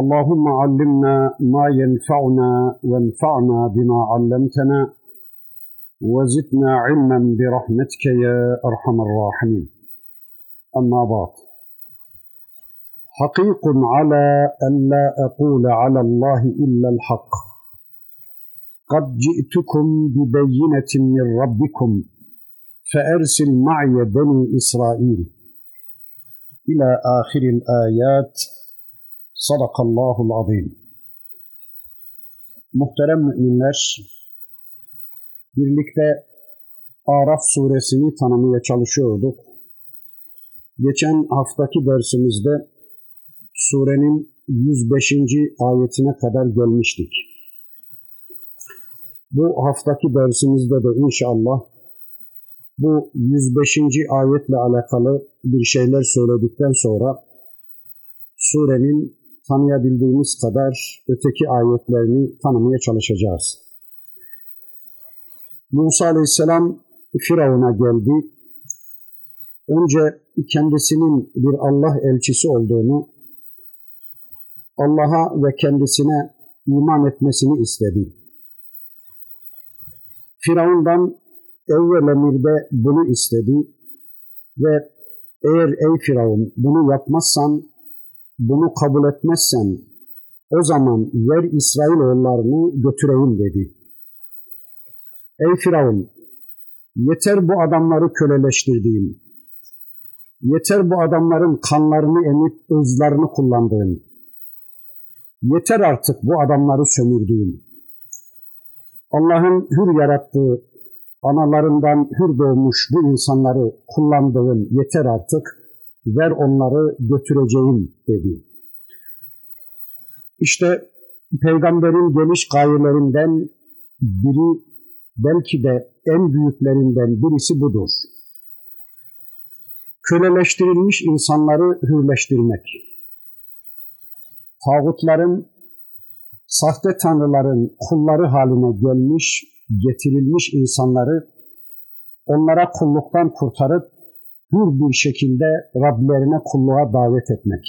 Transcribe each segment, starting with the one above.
اللهم علمنا ما ينفعنا وانفعنا بما علمتنا وزدنا علما برحمتك يا أرحم الراحمين. أما بعد. حقيق على أن لا أقول على الله إلا الحق. قد جئتكم ببينة من ربكم فأرسل معي بني إسرائيل إلى آخر الآيات Sadakallahul azim. Muhterem müminler, birlikte Araf suresini tanımaya çalışıyorduk. Geçen haftaki dersimizde surenin 105. ayetine kadar gelmiştik. Bu haftaki dersimizde de inşallah bu 105. ayetle alakalı bir şeyler söyledikten sonra surenin tanıyabildiğimiz kadar öteki ayetlerini tanımaya çalışacağız. Musa Aleyhisselam Firavun'a geldi. Önce kendisinin bir Allah elçisi olduğunu, Allah'a ve kendisine iman etmesini istedi. Firavun'dan evvel emirde bunu istedi ve eğer ey Firavun bunu yapmazsan bunu kabul etmezsen o zaman ver İsrailoğullarını götüreyim dedi. Ey Firavun yeter bu adamları köleleştirdiğin, yeter bu adamların kanlarını emip ızlarını kullandığın, yeter artık bu adamları sömürdüğün. Allah'ın hür yarattığı, analarından hür doğmuş bu insanları kullandığın yeter artık, ver onları götüreceğim dedi. İşte peygamberin geliş gayelerinden biri belki de en büyüklerinden birisi budur. Köleleştirilmiş insanları hürleştirmek. Tağutların, sahte tanrıların kulları haline gelmiş, getirilmiş insanları onlara kulluktan kurtarıp hür bir şekilde Rablerine kulluğa davet etmek.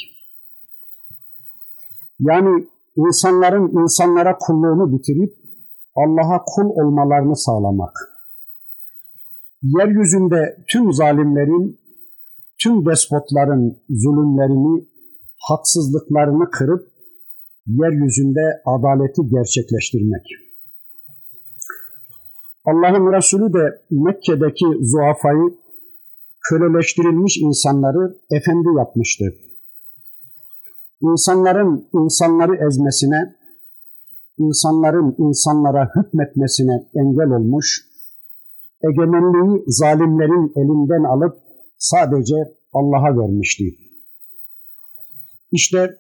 Yani insanların insanlara kulluğunu bitirip Allah'a kul olmalarını sağlamak. Yeryüzünde tüm zalimlerin, tüm despotların zulümlerini, haksızlıklarını kırıp yeryüzünde adaleti gerçekleştirmek. Allah'ın Resulü de Mekke'deki zuafayı köleleştirilmiş insanları efendi yapmıştı. İnsanların insanları ezmesine, insanların insanlara hükmetmesine engel olmuş, egemenliği zalimlerin elinden alıp sadece Allah'a vermişti. İşte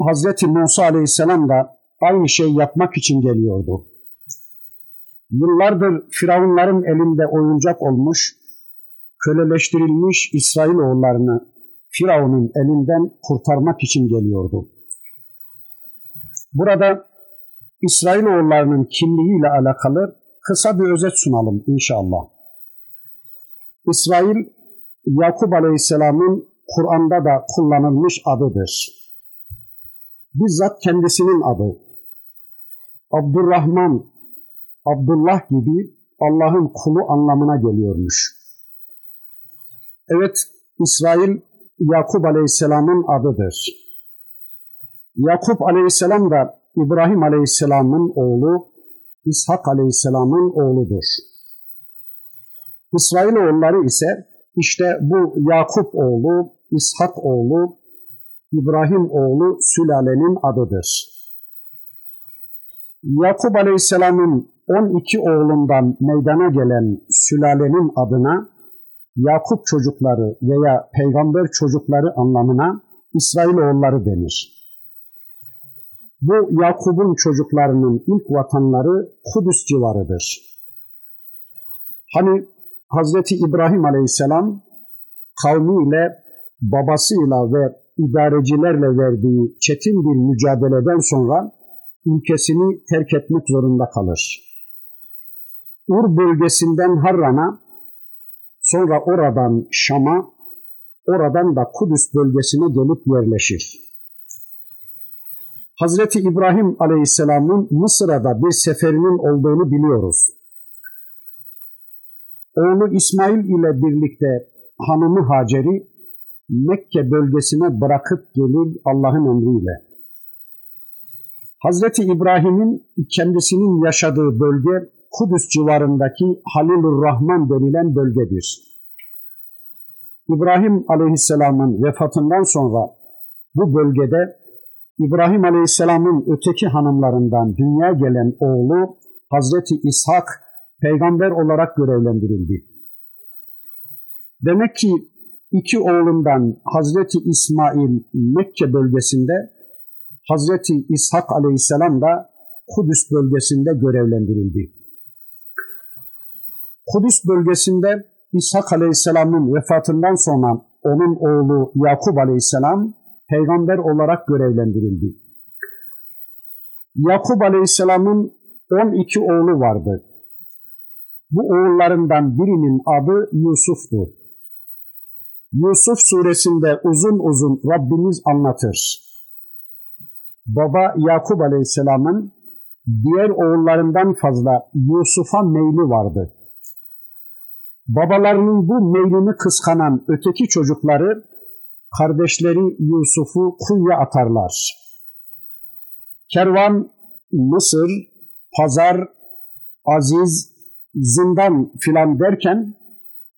Hz. Musa Aleyhisselam da aynı şey yapmak için geliyordu. Yıllardır Firavunların elinde oyuncak olmuş, köleleştirilmiş İsrailoğullarını Firavun'un elinden kurtarmak için geliyordu. Burada İsrailoğullarının kimliğiyle alakalı kısa bir özet sunalım inşallah. İsrail, Yakup Aleyhisselam'ın Kur'an'da da kullanılmış adıdır. Bizzat kendisinin adı. Abdurrahman, Abdullah gibi Allah'ın kulu anlamına geliyormuş. Evet, İsrail Yakup Aleyhisselam'ın adıdır. Yakup Aleyhisselam da İbrahim Aleyhisselam'ın oğlu, İshak Aleyhisselam'ın oğludur. İsrail oğulları ise işte bu Yakup oğlu, İshak oğlu, İbrahim oğlu sülalenin adıdır. Yakup Aleyhisselam'ın 12 oğlundan meydana gelen sülalenin adına Yakup çocukları veya peygamber çocukları anlamına İsrailoğulları denir. Bu Yakub'un çocuklarının ilk vatanları Kudüs civarıdır. Hani Hazreti İbrahim Aleyhisselam kavmiyle, babasıyla ve idarecilerle verdiği çetin bir mücadeleden sonra ülkesini terk etmek zorunda kalır. Ur bölgesinden Harran'a, sonra oradan Şam'a, oradan da Kudüs bölgesine gelip yerleşir. Hazreti İbrahim Aleyhisselam'ın Mısır'a bir seferinin olduğunu biliyoruz. Oğlu İsmail ile birlikte hanımı Hacer'i Mekke bölgesine bırakıp gelir Allah'ın emriyle. Hazreti İbrahim'in kendisinin yaşadığı bölge Kudüs civarındaki Halilur Rahman denilen bölgedir. İbrahim Aleyhisselam'ın vefatından sonra bu bölgede İbrahim Aleyhisselam'ın öteki hanımlarından dünya gelen oğlu Hazreti İshak peygamber olarak görevlendirildi. Demek ki iki oğlundan Hazreti İsmail Mekke bölgesinde, Hazreti İshak Aleyhisselam da Kudüs bölgesinde görevlendirildi. Kudüs bölgesinde İshak Aleyhisselam'ın vefatından sonra onun oğlu Yakup Aleyhisselam peygamber olarak görevlendirildi. Yakup Aleyhisselam'ın 12 oğlu vardı. Bu oğullarından birinin adı Yusuf'tu. Yusuf suresinde uzun uzun Rabbimiz anlatır. Baba Yakup Aleyhisselam'ın diğer oğullarından fazla Yusuf'a meyli vardı. Babalarının bu meylini kıskanan öteki çocukları kardeşleri Yusuf'u kuyuya atarlar. Kervan, Mısır, pazar, aziz, zindan filan derken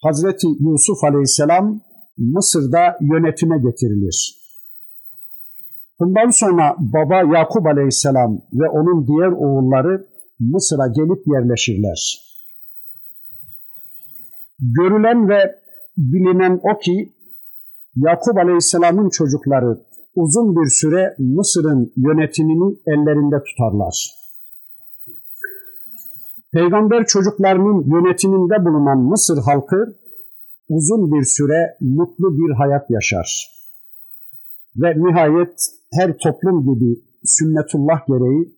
Hazreti Yusuf Aleyhisselam Mısır'da yönetime getirilir. Bundan sonra baba Yakup Aleyhisselam ve onun diğer oğulları Mısır'a gelip yerleşirler. Görülen ve bilinen o ki Yakup Aleyhisselam'ın çocukları uzun bir süre Mısır'ın yönetimini ellerinde tutarlar. Peygamber çocuklarının yönetiminde bulunan Mısır halkı uzun bir süre mutlu bir hayat yaşar. Ve nihayet her toplum gibi sünnetullah gereği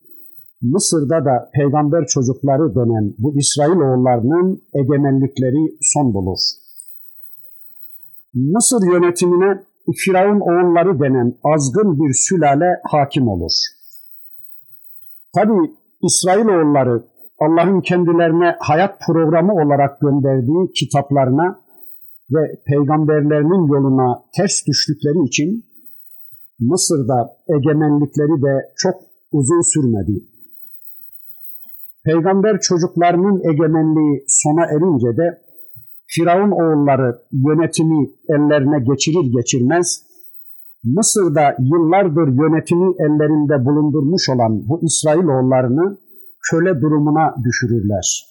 Mısır'da da peygamber çocukları denen bu İsrailoğullarının egemenlikleri son bulur. Mısır yönetimine Firavun oğulları denen azgın bir sülale hakim olur. Tabi İsrailoğulları Allah'ın kendilerine hayat programı olarak gönderdiği kitaplarına ve peygamberlerinin yoluna ters düştükleri için Mısır'da egemenlikleri de çok uzun sürmedi. Peygamber çocuklarının egemenliği sona erince de Firavun oğulları yönetimi ellerine geçirir geçirmez Mısır'da yıllardır yönetimi ellerinde bulundurmuş olan bu İsrail oğullarını köle durumuna düşürürler.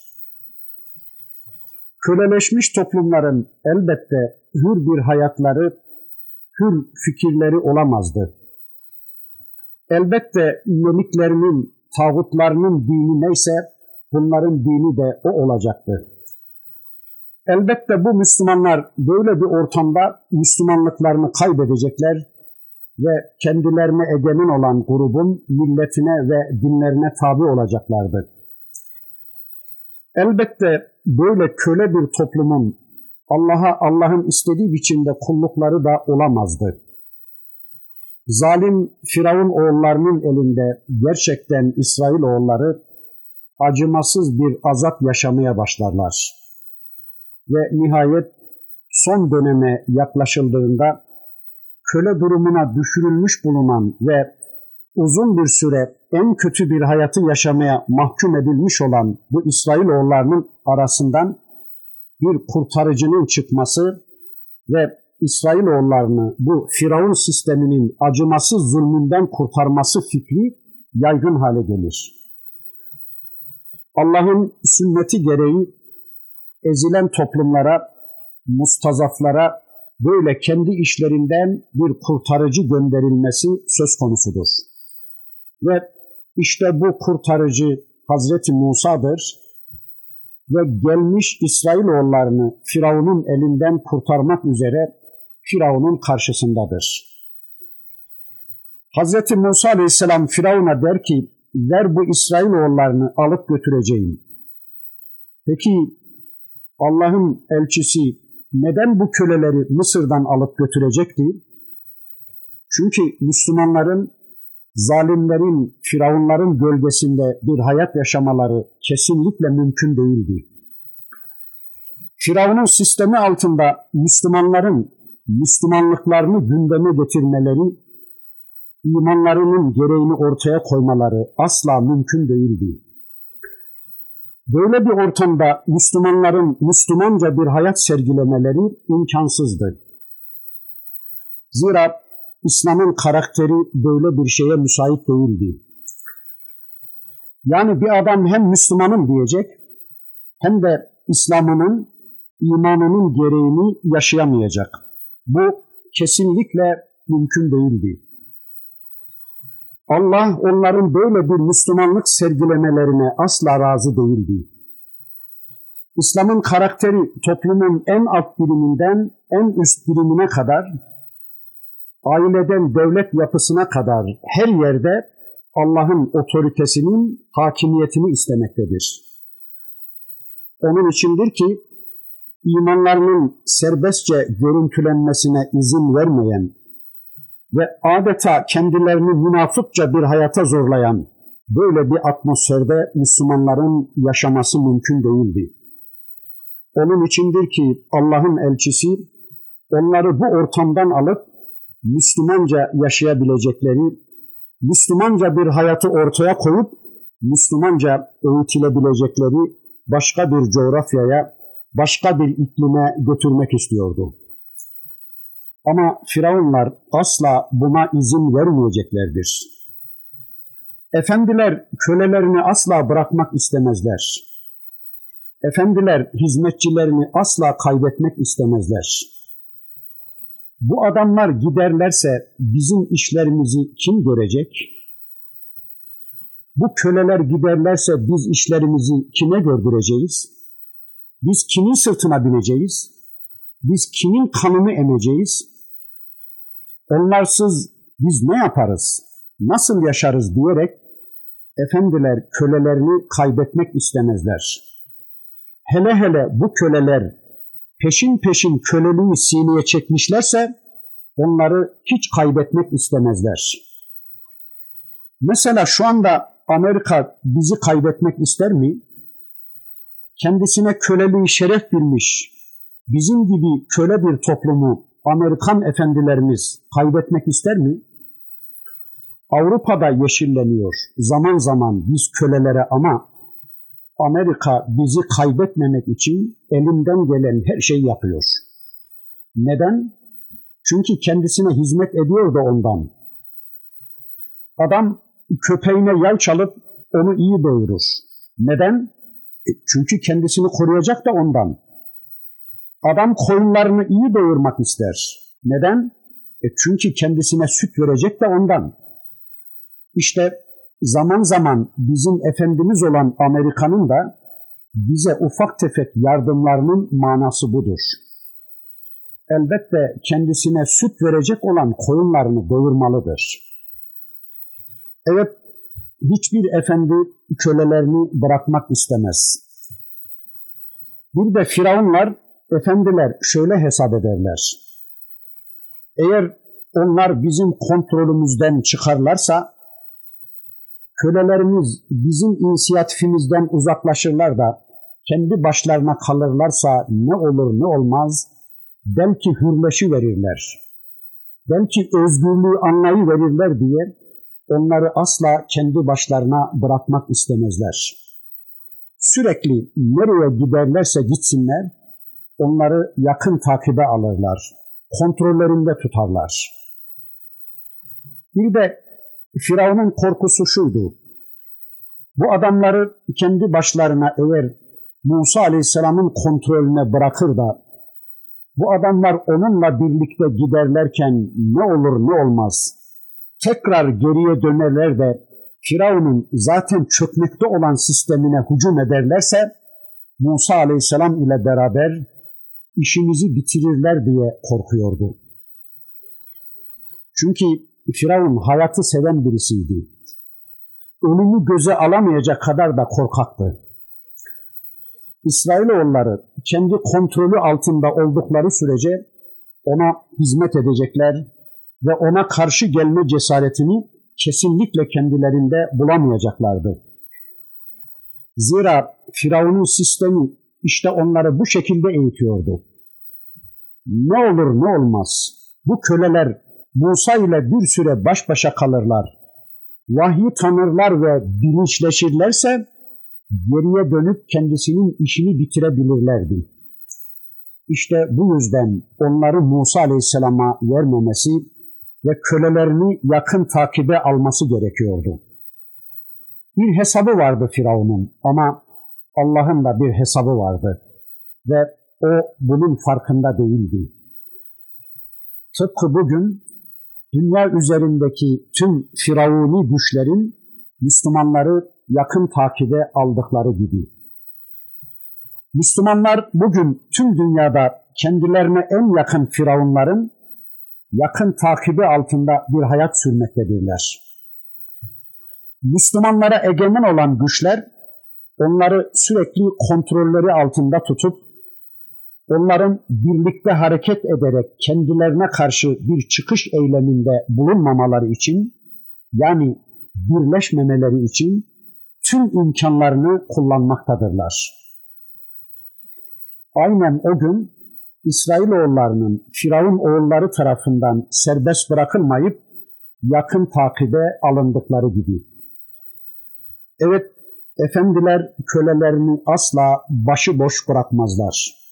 Köleleşmiş toplumların elbette hür bir hayatları, hür fikirleri olamazdı. Elbette yemiklerinin, tağutlarının dini neyse bunların dini de o olacaktı. Elbette bu Müslümanlar böyle bir ortamda Müslümanlıklarını kaybedecekler ve kendilerine egemen olan grubun milletine ve dinlerine tabi olacaklardı. Elbette böyle köle bir toplumun Allah'a Allah'ın istediği biçimde kullukları da olamazdı. Zalim Firavun oğullarının elinde gerçekten İsrail oğulları acımasız bir azap yaşamaya başlarlar. Ve nihayet son döneme yaklaşıldığında köle durumuna düşürülmüş bulunan ve uzun bir süre en kötü bir hayatı yaşamaya mahkum edilmiş olan bu İsrailoğullarının arasından bir kurtarıcının çıkması ve İsrailoğullarını bu Firavun sisteminin acımasız zulmünden kurtarması fikri yaygın hale gelir. Allah'ın sünneti gereği ezilen toplumlara, mustazaflara böyle kendi işlerinden bir kurtarıcı gönderilmesi söz konusudur. Ve işte bu kurtarıcı Hazreti Musa'dır ve gelmiş İsrailoğullarını Firavun'un elinden kurtarmak üzere Firavun'un karşısındadır. Hazreti Musa Aleyhisselam Firavun'a der ki, ver bu İsrailoğullarını alıp götüreceğim. Peki Allah'ın elçisi neden bu köleleri Mısır'dan alıp götürecekti? Çünkü Müslümanların zalimlerin, firavunların gölgesinde bir hayat yaşamaları kesinlikle mümkün değildi. Firavunun sistemi altında Müslümanların Müslümanlıklarını gündeme getirmeleri, imanlarının gereğini ortaya koymaları asla mümkün değildi. Böyle bir ortamda Müslümanların Müslümanca bir hayat sergilemeleri imkansızdı. Zira İslam'ın karakteri böyle bir şeye müsait değildi. Yani bir adam hem Müslümanım diyecek hem de İslam'ının, imanının gereğini yaşayamayacak. Bu kesinlikle mümkün değildi. Allah onların böyle bir Müslümanlık sergilemelerine asla razı değildi. İslam'ın karakteri toplumun en alt biriminden en üst birimine kadar aileden devlet yapısına kadar her yerde Allah'ın otoritesinin hakimiyetini istemektedir. Onun içindir ki imanlarının serbestçe görüntülenmesine izin vermeyen ve adeta kendilerini münafıkça bir hayata zorlayan böyle bir atmosferde Müslümanların yaşaması mümkün değildi. Onun içindir ki Allah'ın elçisi onları bu ortamdan alıp Müslümanca yaşayabilecekleri, Müslümanca bir hayatı ortaya koyup Müslümanca eğitilebilecekleri başka bir coğrafyaya, başka bir iklime götürmek istiyordu. Ama firavunlar asla buna izin vermeyeceklerdir. Efendiler kölelerini asla bırakmak istemezler. Efendiler hizmetçilerini asla kaybetmek istemezler. Bu adamlar giderlerse bizim işlerimizi kim görecek? Bu köleler giderlerse biz işlerimizi kime gördüreceğiz? Biz kimin sırtına bineceğiz? Biz kimin kanını emeceğiz? Onlarsız biz ne yaparız? Nasıl yaşarız diyerek efendiler kölelerini kaybetmek istemezler. Hele hele bu köleler peşin peşin köleliği sineye çekmişlerse onları hiç kaybetmek istemezler. Mesela şu anda Amerika bizi kaybetmek ister mi? Kendisine köleliği şeref bilmiş, bizim gibi köle bir toplumu Amerikan efendilerimiz kaybetmek ister mi? Avrupa'da yeşilleniyor zaman zaman biz kölelere ama Amerika bizi kaybetmemek için elinden gelen her şeyi yapıyor. Neden? Çünkü kendisine hizmet ediyor da ondan. Adam köpeğine yal çalıp onu iyi doyurur. Neden? Çünkü kendisini koruyacak da ondan. Adam koyunlarını iyi doyurmak ister. Neden? E çünkü kendisine süt verecek de ondan. İşte zaman zaman bizim efendimiz olan Amerika'nın da bize ufak tefek yardımlarının manası budur. Elbette kendisine süt verecek olan koyunlarını doyurmalıdır. Evet, hiçbir efendi kölelerini bırakmak istemez. Bir de firavunlar, efendiler şöyle hesap ederler. Eğer onlar bizim kontrolümüzden çıkarlarsa kölelerimiz bizim inisiyatifimizden uzaklaşırlar da kendi başlarına kalırlarsa ne olur ne olmaz belki hürleşi verirler. Belki özgürlüğü anlayı verirler diye onları asla kendi başlarına bırakmak istemezler. Sürekli nereye giderlerse gitsinler onları yakın takibe alırlar. Kontrollerinde tutarlar. Bir de Firavun'un korkusu şuydu. Bu adamları kendi başlarına eğer Musa Aleyhisselam'ın kontrolüne bırakır da bu adamlar onunla birlikte giderlerken ne olur ne olmaz tekrar geriye dönerler de Firavun'un zaten çökmekte olan sistemine hücum ederlerse Musa aleyhisselam ile beraber işimizi bitirirler diye korkuyordu. Çünkü Firavun hayatı seven birisiydi. Ölümü göze alamayacak kadar da korkaktı. İsrailoğulları kendi kontrolü altında oldukları sürece ona hizmet edecekler ve ona karşı gelme cesaretini kesinlikle kendilerinde bulamayacaklardı. Zira Firavun'un sistemi işte onları bu şekilde eğitiyordu. Ne olur ne olmaz bu köleler Musa ile bir süre baş başa kalırlar. Vahyi tanırlar ve bilinçleşirlerse geriye dönüp kendisinin işini bitirebilirlerdi. İşte bu yüzden onları Musa Aleyhisselam'a vermemesi ve kölelerini yakın takibe alması gerekiyordu. Bir hesabı vardı Firavun'un ama Allah'ın da bir hesabı vardı ve o bunun farkında değildi. Tıpkı bugün dünya üzerindeki tüm firavuni güçlerin Müslümanları yakın takibe aldıkları gibi. Müslümanlar bugün tüm dünyada kendilerine en yakın firavunların yakın takibi altında bir hayat sürmektedirler. Müslümanlara egemen olan güçler onları sürekli kontrolleri altında tutup onların birlikte hareket ederek kendilerine karşı bir çıkış eyleminde bulunmamaları için yani birleşmemeleri için tüm imkanlarını kullanmaktadırlar. Aynen o gün İsrailoğullarının Firavun oğulları tarafından serbest bırakılmayıp yakın takibe alındıkları gibi. Evet, efendiler kölelerini asla başıboş bırakmazlar.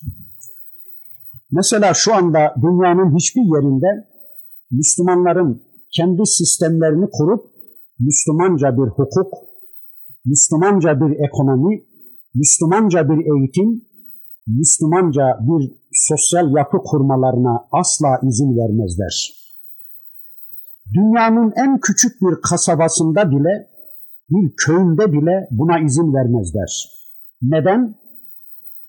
Mesela şu anda dünyanın hiçbir yerinde Müslümanların kendi sistemlerini kurup Müslümanca bir hukuk, Müslümanca bir ekonomi, Müslümanca bir eğitim, Müslümanca bir sosyal yapı kurmalarına asla izin vermezler. Dünyanın en küçük bir kasabasında bile, bir köyünde bile buna izin vermezler. Neden?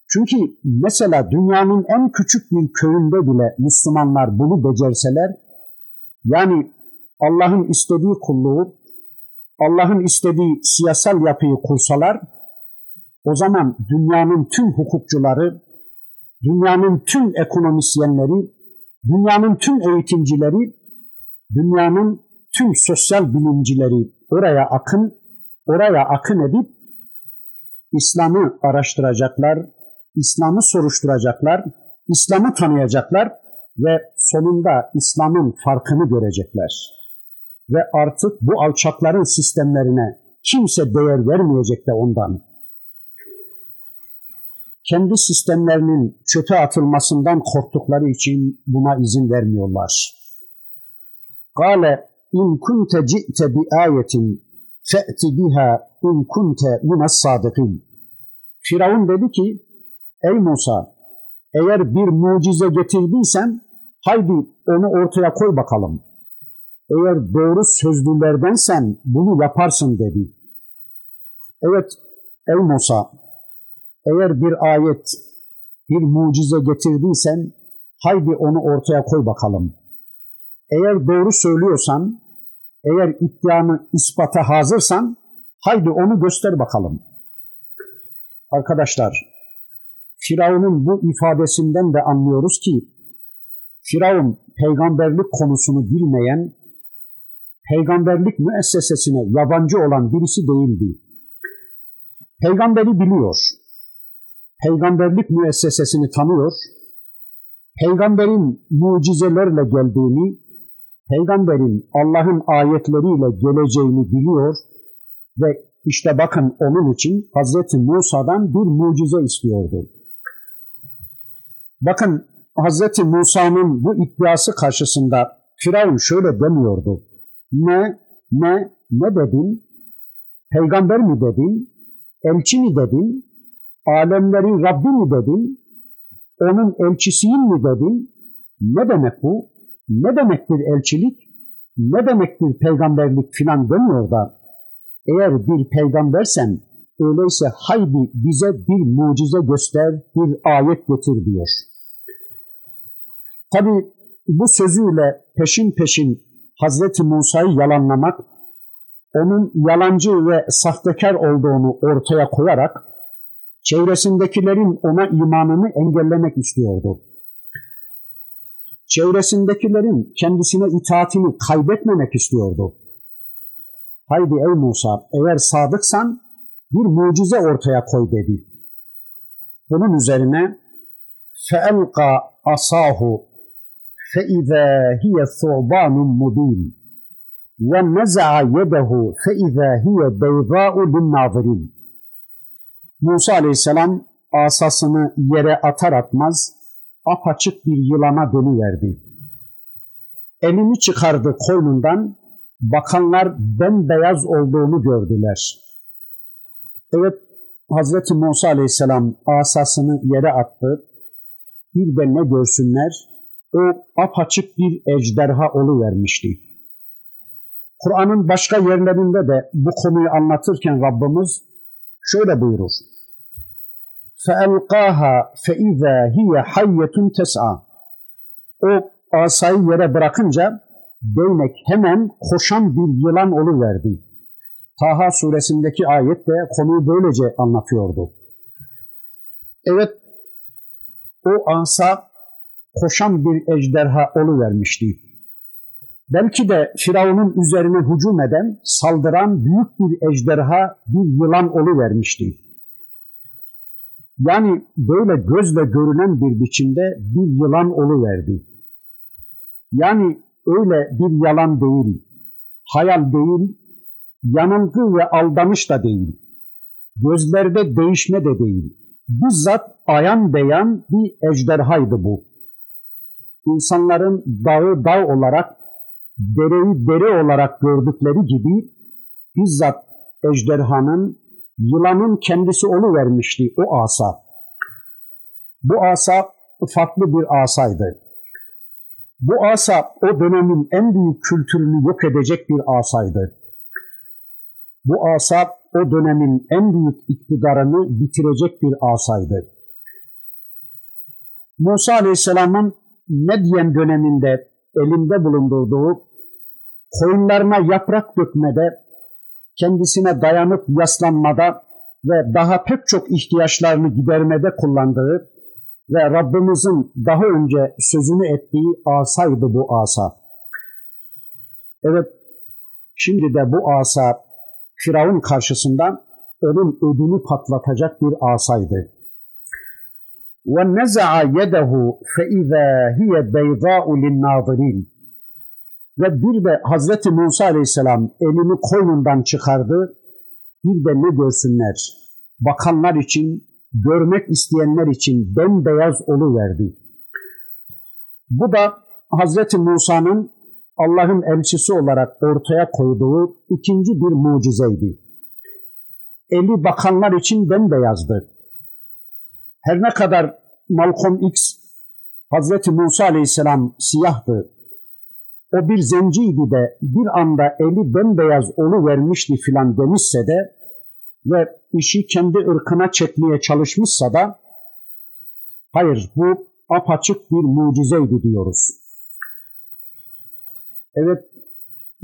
Çünkü mesela dünyanın en küçük bir köyünde bile Müslümanlar bunu becerseler, yani Allah'ın istediği kulluğu, Allah'ın istediği siyasal yapıyı kursalar, o zaman dünyanın tüm hukukçuları, dünyanın tüm ekonomisyenleri, dünyanın tüm eğitimcileri, dünyanın tüm sosyal bilimcileri oraya akın, oraya akın edip İslam'ı araştıracaklar, İslam'ı soruşturacaklar, İslam'ı tanıyacaklar ve sonunda İslam'ın farkını görecekler. Ve artık bu alçakların sistemlerine kimse değer vermeyecek de ondan kendi sistemlerinin çöpe atılmasından korktukları için buna izin vermiyorlar. Kale in kunte ci'te bi ayetin fe'ti biha in kunte minas sadikin. Firavun dedi ki, ey Musa, eğer bir mucize getirdiysen, haydi onu ortaya koy bakalım. Eğer doğru sözlülerdensen bunu yaparsın dedi. Evet, ey Musa, eğer bir ayet, bir mucize getirdiysen haydi onu ortaya koy bakalım. Eğer doğru söylüyorsan, eğer iddianı ispata hazırsan haydi onu göster bakalım. Arkadaşlar, Firavun'un bu ifadesinden de anlıyoruz ki Firavun peygamberlik konusunu bilmeyen, peygamberlik müessesesine yabancı olan birisi değildi. Peygamberi biliyor, peygamberlik müessesesini tanıyor, peygamberin mucizelerle geldiğini, peygamberin Allah'ın ayetleriyle geleceğini biliyor ve işte bakın onun için Hazreti Musa'dan bir mucize istiyordu. Bakın Hazreti Musa'nın bu iddiası karşısında Firavun şöyle demiyordu. Ne, ne, ne dedin? Peygamber mi dedin? Elçi mi dedin? alemlerin Rabbi mi dedin? Onun elçisiyim mi dedin? Ne demek bu? Ne demektir elçilik? Ne demektir peygamberlik filan demiyor da eğer bir peygambersen öyleyse haydi bize bir mucize göster, bir ayet getir diyor. Tabi bu sözüyle peşin peşin Hazreti Musa'yı yalanlamak, onun yalancı ve sahtekar olduğunu ortaya koyarak çevresindekilerin ona imanını engellemek istiyordu Çevresindekilerin kendisine itaatini kaybetmemek istiyordu. Haydi ey Musa eğer sadıksan bir mucize ortaya koy dedi. Bunun üzerine فَاَلْقَى asahu فَاِذَا هِيَ ثُعْبَانٌ مُب۪ينٌ وَنَزَعَ يَدَهُ فَاِذَا هِيَ بَيْضَاءُ لِلنَّاظِرِينَ Musa aleyhisselam asasını yere atar atmaz apaçık bir yılana dönüverdi. Elini çıkardı koynundan, bakanlar bembeyaz olduğunu gördüler. Evet, Hazreti Musa aleyhisselam asasını yere attı. Bir de ne görsünler? o apaçık bir ejderha vermişti. Kur'an'ın başka yerlerinde de bu konuyu anlatırken Rabbimiz şöyle buyurur. فَاَلْقَاهَا فَاِذَا هِيَ حَيَّةٌ تَسْعَى O asayı yere bırakınca değnek hemen koşan bir yılan oluverdi. Taha suresindeki ayet de konuyu böylece anlatıyordu. Evet, o asa koşan bir ejderha vermişti. Belki de Firavun'un üzerine hücum eden, saldıran büyük bir ejderha, bir yılan vermişti. Yani böyle gözle görünen bir biçimde bir yılan verdi. Yani öyle bir yalan değil, hayal değil, yanılgı ve aldanış da değil, gözlerde değişme de değil. Bizzat ayan beyan bir ejderhaydı bu insanların dağı dağ olarak, dereyi dere olarak gördükleri gibi bizzat ejderhanın, yılanın kendisi vermişti o asa. Bu asa farklı bir asaydı. Bu asa o dönemin en büyük kültürünü yok edecek bir asaydı. Bu asa o dönemin en büyük iktidarını bitirecek bir asaydı. Musa Aleyhisselam'ın Medyen döneminde elinde bulundurduğu koyunlarına yaprak dökmede, kendisine dayanıp yaslanmada ve daha pek çok ihtiyaçlarını gidermede kullandığı ve Rabbimizin daha önce sözünü ettiği asaydı bu asa. Evet, şimdi de bu asa Firavun karşısında onun ödünü patlatacak bir asaydı. وَنَزَعَ يَدَهُ فَاِذَا هِيَ بَيْضَاءُ لِلنَّاظِرِينَ ve bir de Hazreti Musa Aleyhisselam elini koynundan çıkardı. Bir de ne görsünler? Bakanlar için, görmek isteyenler için bembeyaz verdi. Bu da Hazreti Musa'nın Allah'ın elçisi olarak ortaya koyduğu ikinci bir mucizeydi. Eli bakanlar için bembeyazdı. Her ne kadar Malcolm X Hazreti Musa Aleyhisselam siyahtı. O bir zenciydi de bir anda eli bembeyaz olu vermişti filan demişse de ve işi kendi ırkına çekmeye çalışmışsa da hayır bu apaçık bir mucizeydi diyoruz. Evet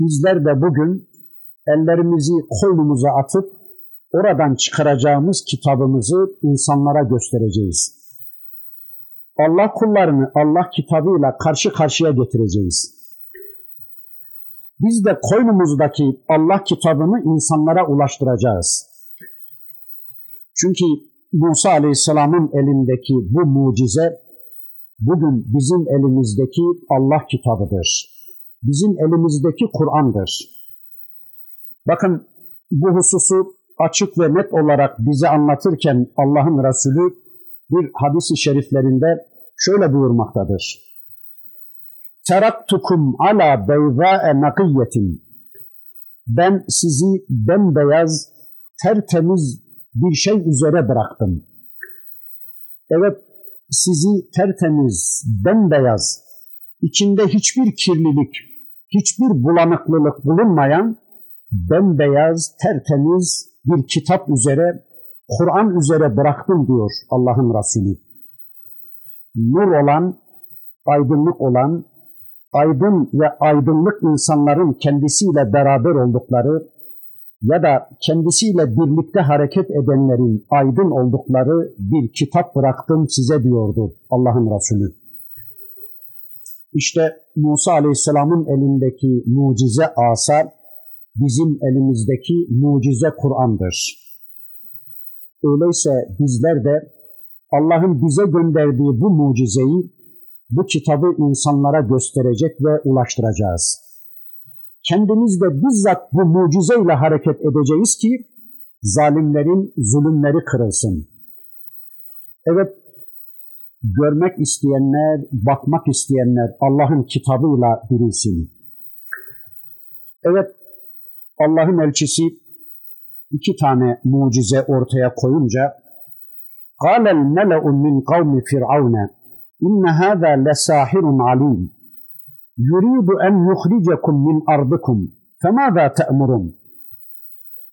bizler de bugün ellerimizi koynumuza atıp oradan çıkaracağımız kitabımızı insanlara göstereceğiz. Allah kullarını Allah kitabıyla karşı karşıya getireceğiz. Biz de koynumuzdaki Allah kitabını insanlara ulaştıracağız. Çünkü Musa Aleyhisselam'ın elindeki bu mucize bugün bizim elimizdeki Allah kitabıdır. Bizim elimizdeki Kur'an'dır. Bakın bu hususu açık ve net olarak bize anlatırken Allah'ın Resulü bir hadisi şeriflerinde şöyle buyurmaktadır. Teraktukum ala beyzâe nakiyetin. Ben sizi bembeyaz, tertemiz bir şey üzere bıraktım. Evet, sizi tertemiz, bembeyaz, içinde hiçbir kirlilik, hiçbir bulanıklılık bulunmayan bembeyaz, tertemiz bir kitap üzere, Kur'an üzere bıraktım diyor Allah'ın Resulü. Nur olan, aydınlık olan, aydın ve aydınlık insanların kendisiyle beraber oldukları ya da kendisiyle birlikte hareket edenlerin aydın oldukları bir kitap bıraktım size diyordu Allah'ın Resulü. İşte Musa Aleyhisselam'ın elindeki mucize asa bizim elimizdeki mucize Kur'an'dır. Öyleyse bizler de Allah'ın bize gönderdiği bu mucizeyi, bu kitabı insanlara gösterecek ve ulaştıracağız. Kendimiz de bizzat bu mucizeyle hareket edeceğiz ki zalimlerin zulümleri kırılsın. Evet, görmek isteyenler, bakmak isteyenler Allah'ın kitabıyla dirilsin. Evet, Allah'ın elçisi iki tane mucize ortaya koyunca قال الملأ من قوم فرعون inne hâzâ lesâhirun alîm. Yuridu en yuhricekum min ardıkum. Femâzâ te'murun.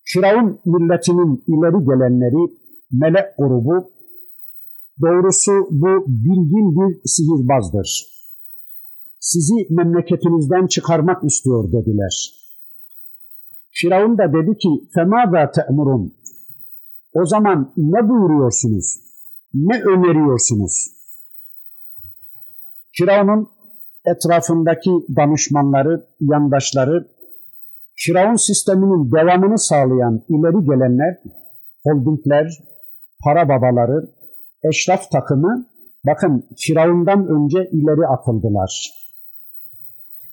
Firavun milletinin ileri gelenleri, melek grubu, doğrusu bu bilgin bir sihirbazdır. Sizi memleketinizden çıkarmak istiyor dediler. Firavun da dedi ki, femâzâ te'murun. O zaman ne buyuruyorsunuz? Ne öneriyorsunuz? Firavun'un etrafındaki danışmanları, yandaşları, Firavun sisteminin devamını sağlayan ileri gelenler, holdingler, para babaları, eşraf takımı, bakın Firavun'dan önce ileri atıldılar.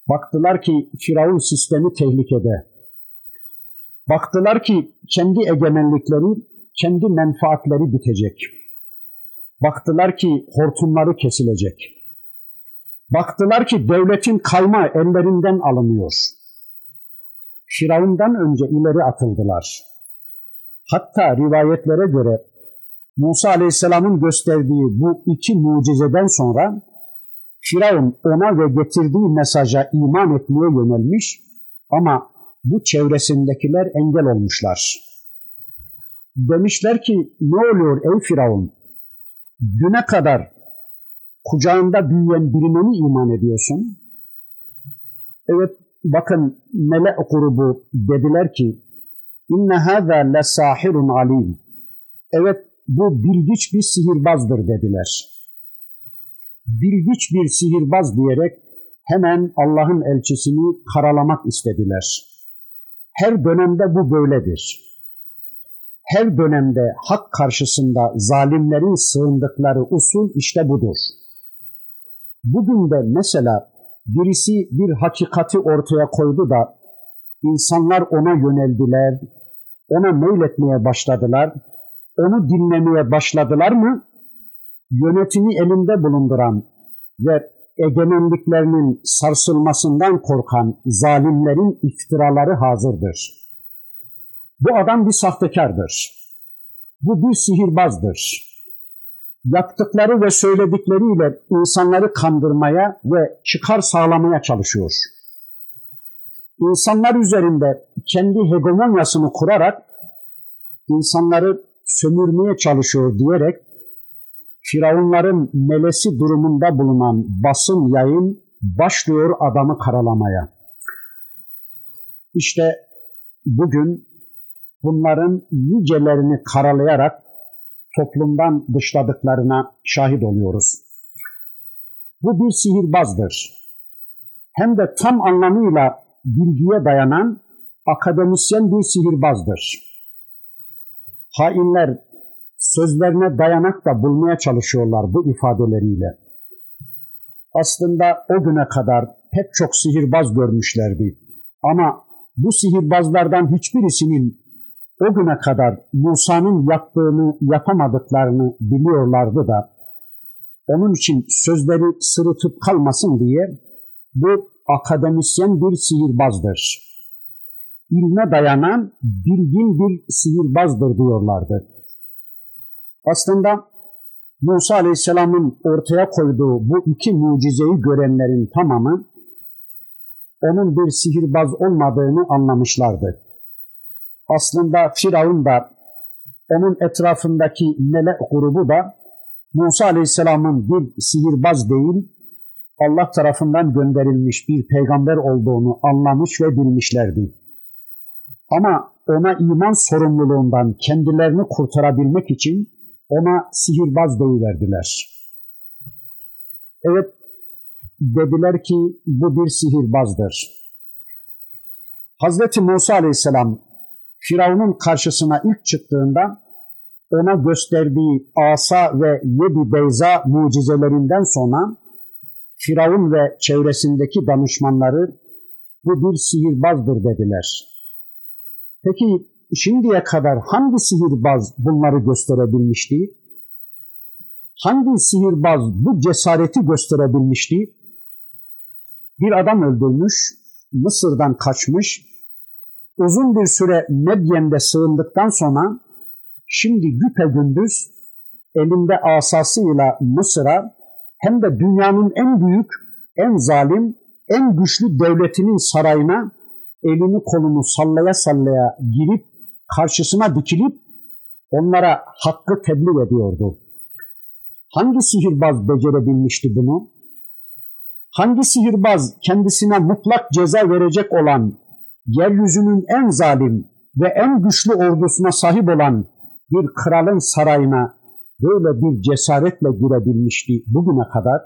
Baktılar ki Firavun sistemi tehlikede. Baktılar ki kendi egemenlikleri, kendi menfaatleri bitecek. Baktılar ki hortumları kesilecek. Baktılar ki devletin kayma ellerinden alınıyor. Firavundan önce ileri atıldılar. Hatta rivayetlere göre Musa Aleyhisselam'ın gösterdiği bu iki mucizeden sonra Firavun ona ve getirdiği mesaja iman etmeye yönelmiş ama bu çevresindekiler engel olmuşlar. Demişler ki ne oluyor ey Firavun? Düne kadar kucağında büyüyen birine mi iman ediyorsun? Evet bakın melek grubu dediler ki inne hâzâ lesâhirun alim. Evet bu bilgiç bir sihirbazdır dediler. Bilgiç bir sihirbaz diyerek hemen Allah'ın elçisini karalamak istediler. Her dönemde bu böyledir. Her dönemde hak karşısında zalimlerin sığındıkları usul işte budur. Bugün de mesela birisi bir hakikati ortaya koydu da insanlar ona yöneldiler, ona meyletmeye başladılar, onu dinlemeye başladılar mı? Yönetimi elinde bulunduran ve egemenliklerinin sarsılmasından korkan zalimlerin iftiraları hazırdır. Bu adam bir sahtekardır. Bu bir sihirbazdır. Yaptıkları ve söyledikleriyle insanları kandırmaya ve çıkar sağlamaya çalışıyor. İnsanlar üzerinde kendi hegemonyasını kurarak insanları sömürmeye çalışıyor diyerek Firavunların melesi durumunda bulunan basın yayın başlıyor adamı karalamaya. İşte bugün bunların nicelerini karalayarak toplumdan dışladıklarına şahit oluyoruz. Bu bir sihirbazdır. Hem de tam anlamıyla bilgiye dayanan akademisyen bir sihirbazdır. Hainler sözlerine dayanak da bulmaya çalışıyorlar bu ifadeleriyle. Aslında o güne kadar pek çok sihirbaz görmüşlerdi. Ama bu sihirbazlardan hiçbirisinin o güne kadar Musa'nın yaptığını yapamadıklarını biliyorlardı da onun için sözleri sırıtıp kalmasın diye bu akademisyen bir sihirbazdır. İlme dayanan bilgin bir sihirbazdır diyorlardı. Aslında Musa Aleyhisselam'ın ortaya koyduğu bu iki mucizeyi görenlerin tamamı onun bir sihirbaz olmadığını anlamışlardı. Aslında Firavun da onun etrafındaki melek grubu da Musa Aleyhisselam'ın bir sihirbaz değil, Allah tarafından gönderilmiş bir peygamber olduğunu anlamış ve bilmişlerdi. Ama ona iman sorumluluğundan kendilerini kurtarabilmek için ona sihirbaz deyiverdiler. Evet, dediler ki bu bir sihirbazdır. Hazreti Musa Aleyhisselam Firavun'un karşısına ilk çıktığında ona gösterdiği asa ve yedi beyza mucizelerinden sonra Firavun ve çevresindeki danışmanları bu bir sihirbazdır dediler. Peki şimdiye kadar hangi sihirbaz bunları gösterebilmişti? Hangi sihirbaz bu cesareti gösterebilmişti? Bir adam öldürmüş, Mısır'dan kaçmış, uzun bir süre Medyen'de sığındıktan sonra şimdi güpe gündüz elinde asasıyla Mısır'a hem de dünyanın en büyük, en zalim, en güçlü devletinin sarayına elini kolunu sallaya sallaya girip karşısına dikilip onlara hakkı tebliğ ediyordu. Hangi sihirbaz becerebilmişti bunu? Hangi sihirbaz kendisine mutlak ceza verecek olan, yeryüzünün en zalim ve en güçlü ordusuna sahip olan bir kralın sarayına böyle bir cesaretle girebilmişti bugüne kadar?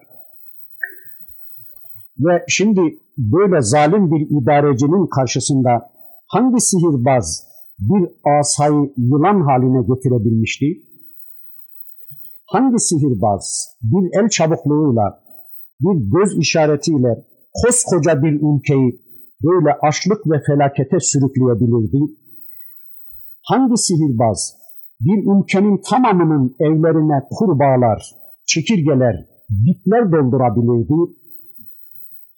Ve şimdi böyle zalim bir idarecinin karşısında hangi sihirbaz bir asayı yılan haline getirebilmişti? Hangi sihirbaz bir el çabukluğuyla, bir göz işaretiyle koskoca bir ülkeyi böyle açlık ve felakete sürükleyebilirdi? Hangi sihirbaz bir ülkenin tamamının evlerine kurbağalar, çekirgeler, bitler doldurabilirdi?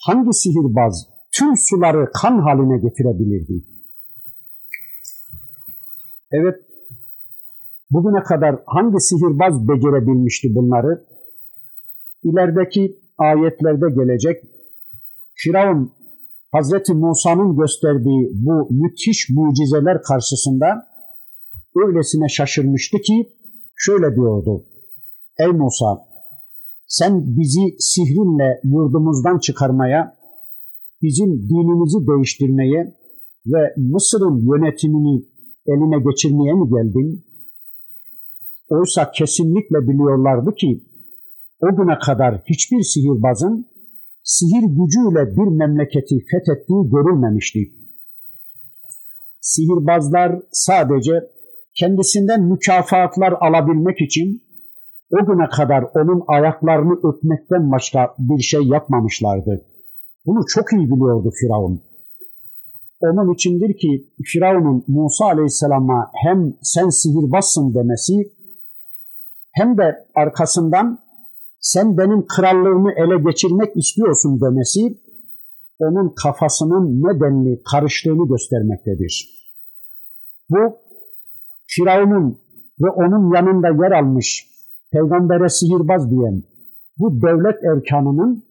Hangi sihirbaz tüm suları kan haline getirebilirdi? Evet, bugüne kadar hangi sihirbaz becerebilmişti bunları? İlerideki ayetlerde gelecek Firavun Hazreti Musa'nın gösterdiği bu müthiş mucizeler karşısında öylesine şaşırmıştı ki şöyle diyordu. Ey Musa sen bizi sihrinle yurdumuzdan çıkarmaya, bizim dinimizi değiştirmeye ve Mısır'ın yönetimini eline geçirmeye mi geldin? Oysa kesinlikle biliyorlardı ki o güne kadar hiçbir sihirbazın sihir gücüyle bir memleketi fethettiği görülmemişti. Sihirbazlar sadece kendisinden mükafatlar alabilmek için o güne kadar onun ayaklarını öpmekten başka bir şey yapmamışlardı. Bunu çok iyi biliyordu Firavun. Onun içindir ki Firavun'un Musa Aleyhisselam'a hem sen sihirbazsın demesi hem de arkasından sen benim krallığımı ele geçirmek istiyorsun demesi onun kafasının nedenli karıştığını göstermektedir. Bu Firavun'un ve onun yanında yer almış peygambere sihirbaz diyen bu devlet erkanının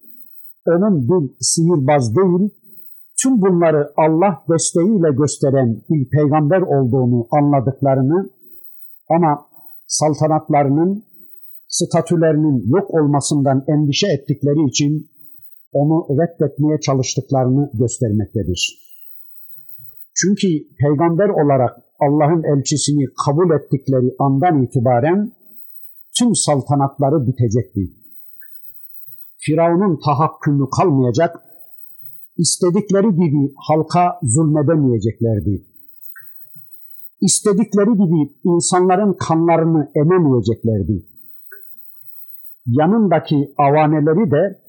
onun bir sihirbaz değil, tüm bunları Allah desteğiyle gösteren bir peygamber olduğunu anladıklarını ama saltanatlarının, statülerinin yok olmasından endişe ettikleri için onu reddetmeye çalıştıklarını göstermektedir. Çünkü peygamber olarak Allah'ın elçisini kabul ettikleri andan itibaren tüm saltanatları bitecekti. Firavun'un tahakkümü kalmayacak, istedikleri gibi halka zulmedemeyeceklerdi. İstedikleri gibi insanların kanlarını ememeyeceklerdi. Yanındaki avaneleri de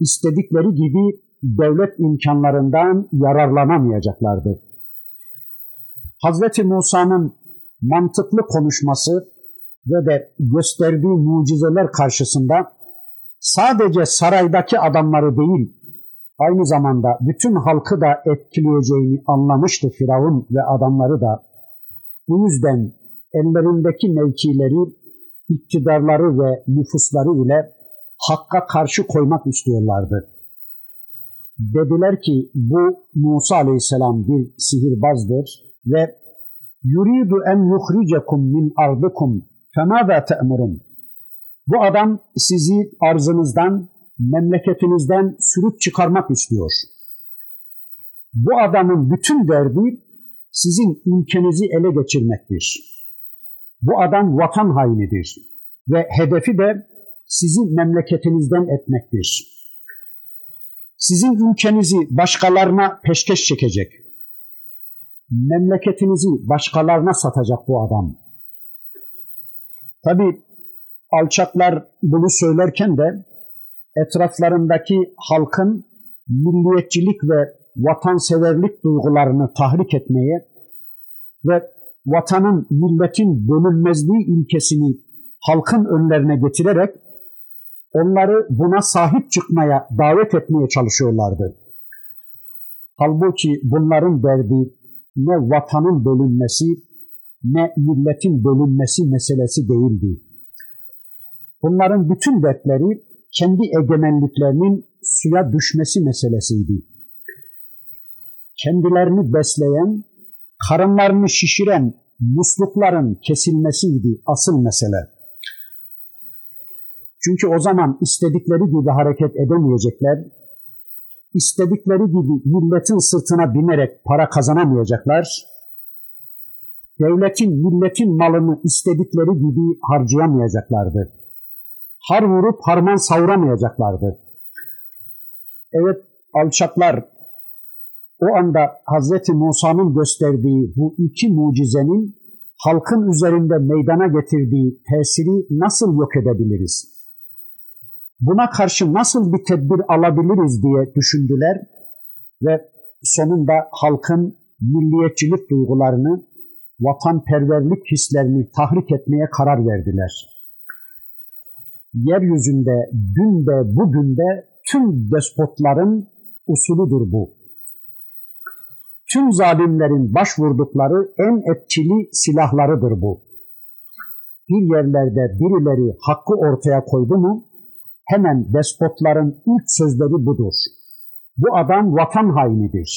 istedikleri gibi devlet imkanlarından yararlanamayacaklardı. Hazreti Musa'nın mantıklı konuşması ve de gösterdiği mucizeler karşısında sadece saraydaki adamları değil, aynı zamanda bütün halkı da etkileyeceğini anlamıştı Firavun ve adamları da. Bu yüzden ellerindeki mevkileri, iktidarları ve nüfusları ile hakka karşı koymak istiyorlardı. Dediler ki bu Musa aleyhisselam bir sihirbazdır ve yuridu en yuhricekum min ardıkum femâzâ te'murun. Bu adam sizi arzınızdan, memleketinizden sürüp çıkarmak istiyor. Bu adamın bütün derdi sizin ülkenizi ele geçirmektir. Bu adam vatan hainidir ve hedefi de sizi memleketinizden etmektir. Sizin ülkenizi başkalarına peşkeş çekecek. Memleketinizi başkalarına satacak bu adam. Tabi alçaklar bunu söylerken de etraflarındaki halkın milliyetçilik ve vatanseverlik duygularını tahrik etmeye ve vatanın, milletin bölünmezliği ilkesini halkın önlerine getirerek onları buna sahip çıkmaya davet etmeye çalışıyorlardı. Halbuki bunların derdi ne vatanın bölünmesi ne milletin bölünmesi meselesi değildi. Bunların bütün dertleri kendi egemenliklerinin suya düşmesi meselesiydi. Kendilerini besleyen, karınlarını şişiren muslukların kesilmesiydi asıl mesele. Çünkü o zaman istedikleri gibi hareket edemeyecekler, istedikleri gibi milletin sırtına binerek para kazanamayacaklar, devletin, milletin malını istedikleri gibi harcayamayacaklardı. Har vurup harman savuramayacaklardı. Evet, alçaklar o anda Hazreti Musa'nın gösterdiği bu iki mucizenin halkın üzerinde meydana getirdiği tesiri nasıl yok edebiliriz? Buna karşı nasıl bir tedbir alabiliriz diye düşündüler ve sonunda halkın milliyetçilik duygularını, vatanperverlik hislerini tahrik etmeye karar verdiler. Yeryüzünde dün de bugün de tüm despotların usuludur bu. Tüm zalimlerin başvurdukları en etkili silahlarıdır bu. Bir yerlerde birileri hakkı ortaya koydu mu, hemen despotların ilk sözleri budur. Bu adam vatan hainidir.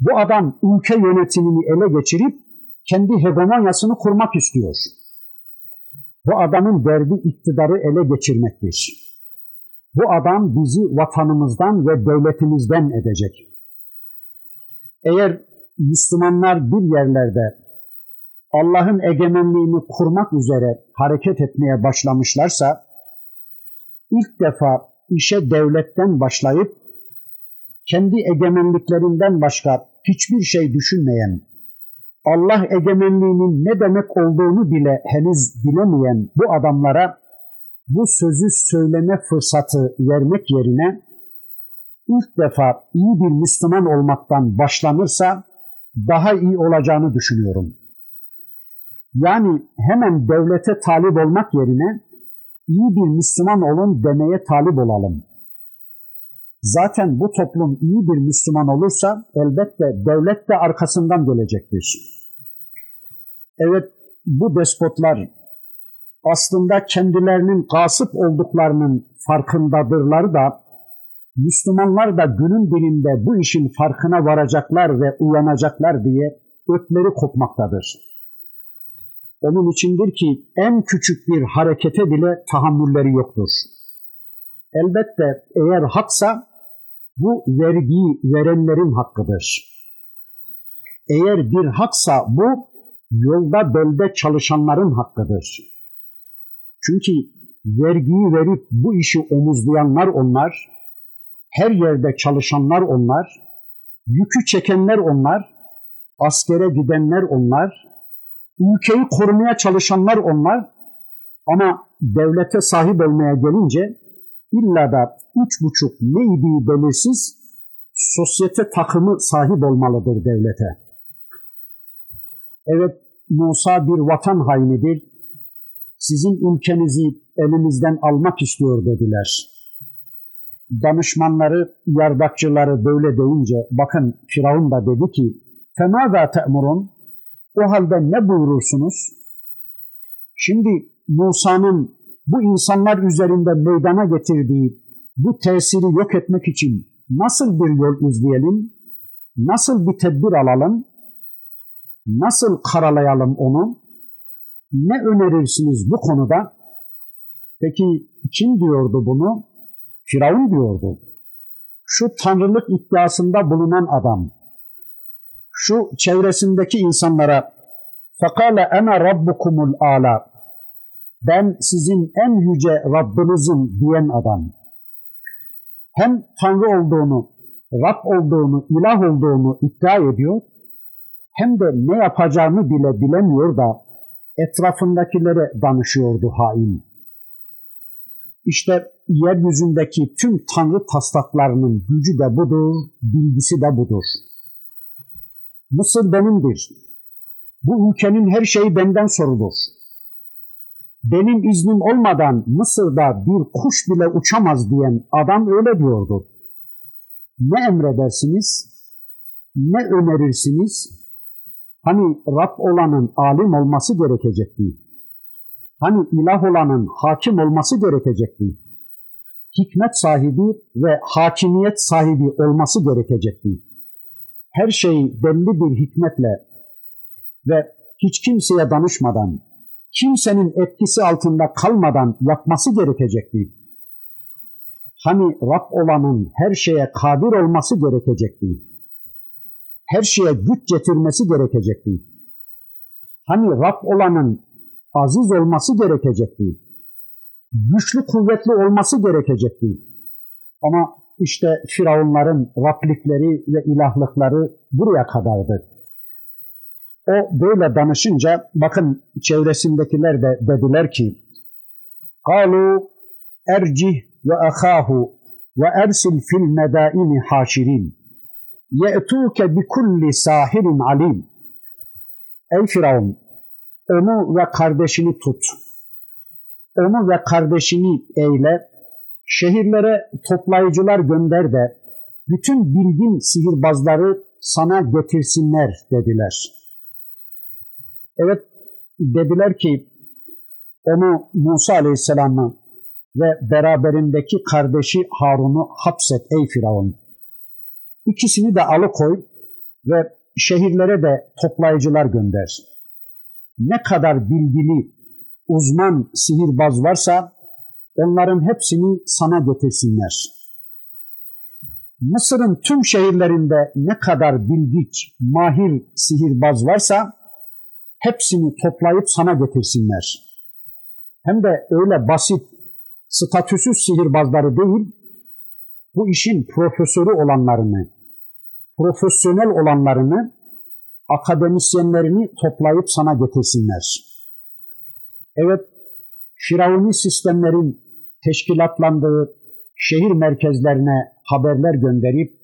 Bu adam ülke yönetimini ele geçirip kendi hegemonyasını kurmak istiyor. Bu adamın derdi iktidarı ele geçirmektir. Bu adam bizi vatanımızdan ve devletimizden edecek. Eğer Müslümanlar bir yerlerde Allah'ın egemenliğini kurmak üzere hareket etmeye başlamışlarsa, ilk defa işe devletten başlayıp kendi egemenliklerinden başka hiçbir şey düşünmeyen, Allah egemenliğinin ne demek olduğunu bile henüz bilemeyen bu adamlara bu sözü söyleme fırsatı vermek yerine ilk defa iyi bir Müslüman olmaktan başlanırsa daha iyi olacağını düşünüyorum. Yani hemen devlete talip olmak yerine iyi bir Müslüman olun demeye talip olalım. Zaten bu toplum iyi bir Müslüman olursa elbette devlet de arkasından gelecektir. Evet bu despotlar aslında kendilerinin gasip olduklarının farkındadırlar da Müslümanlar da günün birinde bu işin farkına varacaklar ve uyanacaklar diye ötleri kopmaktadır. Onun içindir ki en küçük bir harekete bile tahammülleri yoktur. Elbette eğer haksa bu vergiyi verenlerin hakkıdır. Eğer bir haksa bu yolda belde çalışanların hakkıdır. Çünkü vergiyi verip bu işi omuzlayanlar onlar, her yerde çalışanlar onlar, yükü çekenler onlar, askere gidenler onlar, ülkeyi korumaya çalışanlar onlar ama devlete sahip olmaya gelince illa da üç buçuk neydi belirsiz sosyete takımı sahip olmalıdır devlete. Evet Musa bir vatan hainidir. Sizin ülkenizi elimizden almak istiyor dediler Danışmanları, yardakçıları böyle deyince bakın Firavun da dedi ki فَمَاذَا تَأْمُرُونَ o halde ne buyurursunuz? Şimdi Musa'nın bu insanlar üzerinde meydana getirdiği bu tesiri yok etmek için nasıl bir yol izleyelim? Nasıl bir tedbir alalım? Nasıl karalayalım onu? Ne önerirsiniz bu konuda? Peki kim diyordu bunu? Firavun diyordu. Şu tanrılık iddiasında bulunan adam, şu çevresindeki insanlara فَقَالَ اَنَا رَبُّكُمُ الْعَالَى Ben sizin en yüce Rabbinizim diyen adam. Hem Tanrı olduğunu, Rab olduğunu, ilah olduğunu iddia ediyor, hem de ne yapacağını bile bilemiyor da etrafındakilere danışıyordu hain. İşte yeryüzündeki tüm tanrı taslaklarının gücü de budur, bilgisi de budur. Mısır benimdir. Bu ülkenin her şeyi benden sorulur. Benim iznim olmadan Mısır'da bir kuş bile uçamaz diyen adam öyle diyordu. Ne emredersiniz? Ne önerirsiniz? Hani Rab olanın alim olması gerekecekti. Hani ilah olanın hakim olması gerekecekti. Hikmet sahibi ve hakimiyet sahibi olması gerekecekti. Her şeyi belli bir hikmetle ve hiç kimseye danışmadan, kimsenin etkisi altında kalmadan yapması gerekecekti. Hani Rab olanın her şeye kadir olması gerekecekti. Her şeye güç getirmesi gerekecekti. Hani Rab olanın aziz olması gerekecekti güçlü kuvvetli olması gerekecek değil. Ama işte Firavunların raplikleri ve ilahlıkları buraya kadardı. O böyle danışınca bakın çevresindekiler de dediler ki Kalu ercih ve ahahu ve ersil fil medaini haşirin ye'tuke bi kulli sahirin alim Ey Firavun onu ve kardeşini tut.'' Onu ve kardeşini eyle. Şehirlere toplayıcılar gönder de bütün bilgin sihirbazları sana getirsinler dediler. Evet dediler ki onu Musa Aleyhisselam'ı ve beraberindeki kardeşi Harun'u hapset ey Firavun. İkisini de alıkoy ve şehirlere de toplayıcılar gönder. Ne kadar bilgili, uzman sihirbaz varsa onların hepsini sana getirsinler. Mısır'ın tüm şehirlerinde ne kadar bilgiç, mahir sihirbaz varsa hepsini toplayıp sana getirsinler. Hem de öyle basit, statüsüz sihirbazları değil, bu işin profesörü olanlarını, profesyonel olanlarını, akademisyenlerini toplayıp sana getirsinler. Evet, Firavuni sistemlerin teşkilatlandığı şehir merkezlerine haberler gönderip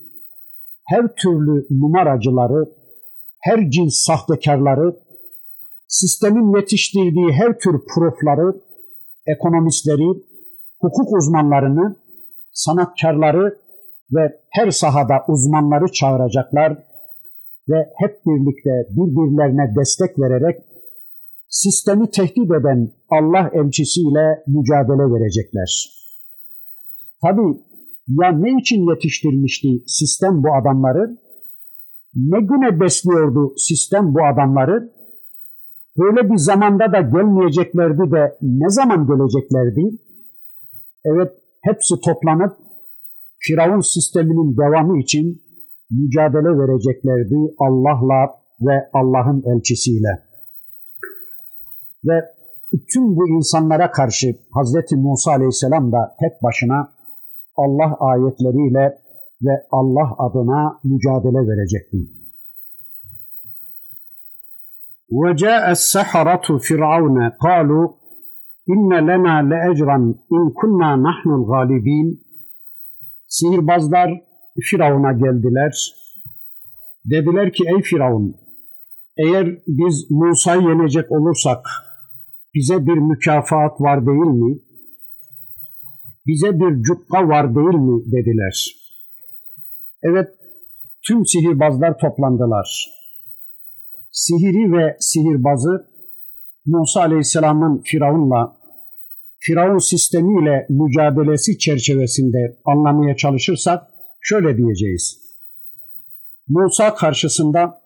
her türlü numaracıları, her cins sahtekarları, sistemin yetiştirdiği her tür profları, ekonomistleri, hukuk uzmanlarını, sanatkarları ve her sahada uzmanları çağıracaklar ve hep birlikte birbirlerine destek vererek sistemi tehdit eden Allah elçisiyle mücadele verecekler. Tabi ya ne için yetiştirmişti sistem bu adamları? Ne güne besliyordu sistem bu adamları? Böyle bir zamanda da gelmeyeceklerdi de ne zaman geleceklerdi? Evet, hepsi toplanıp Firavun sisteminin devamı için mücadele vereceklerdi Allah'la ve Allah'ın elçisiyle. Ve tüm bu insanlara karşı Hazreti Musa Aleyhisselam da tek başına Allah ayetleriyle ve Allah adına mücadele verecekti. وجاء السحرة فرعون قالوا إن لنا لأجرا إن كنا نحن الغالبين Sihirbazlar Firavun'a geldiler. Dediler ki ey Firavun eğer biz Musa'yı yenecek olursak bize bir mükafat var değil mi? Bize bir cukka var değil mi? dediler. Evet tüm sihirbazlar toplandılar. Sihiri ve sihirbazı Musa Aleyhisselam'ın Firavun'la Firavun sistemiyle mücadelesi çerçevesinde anlamaya çalışırsak şöyle diyeceğiz. Musa karşısında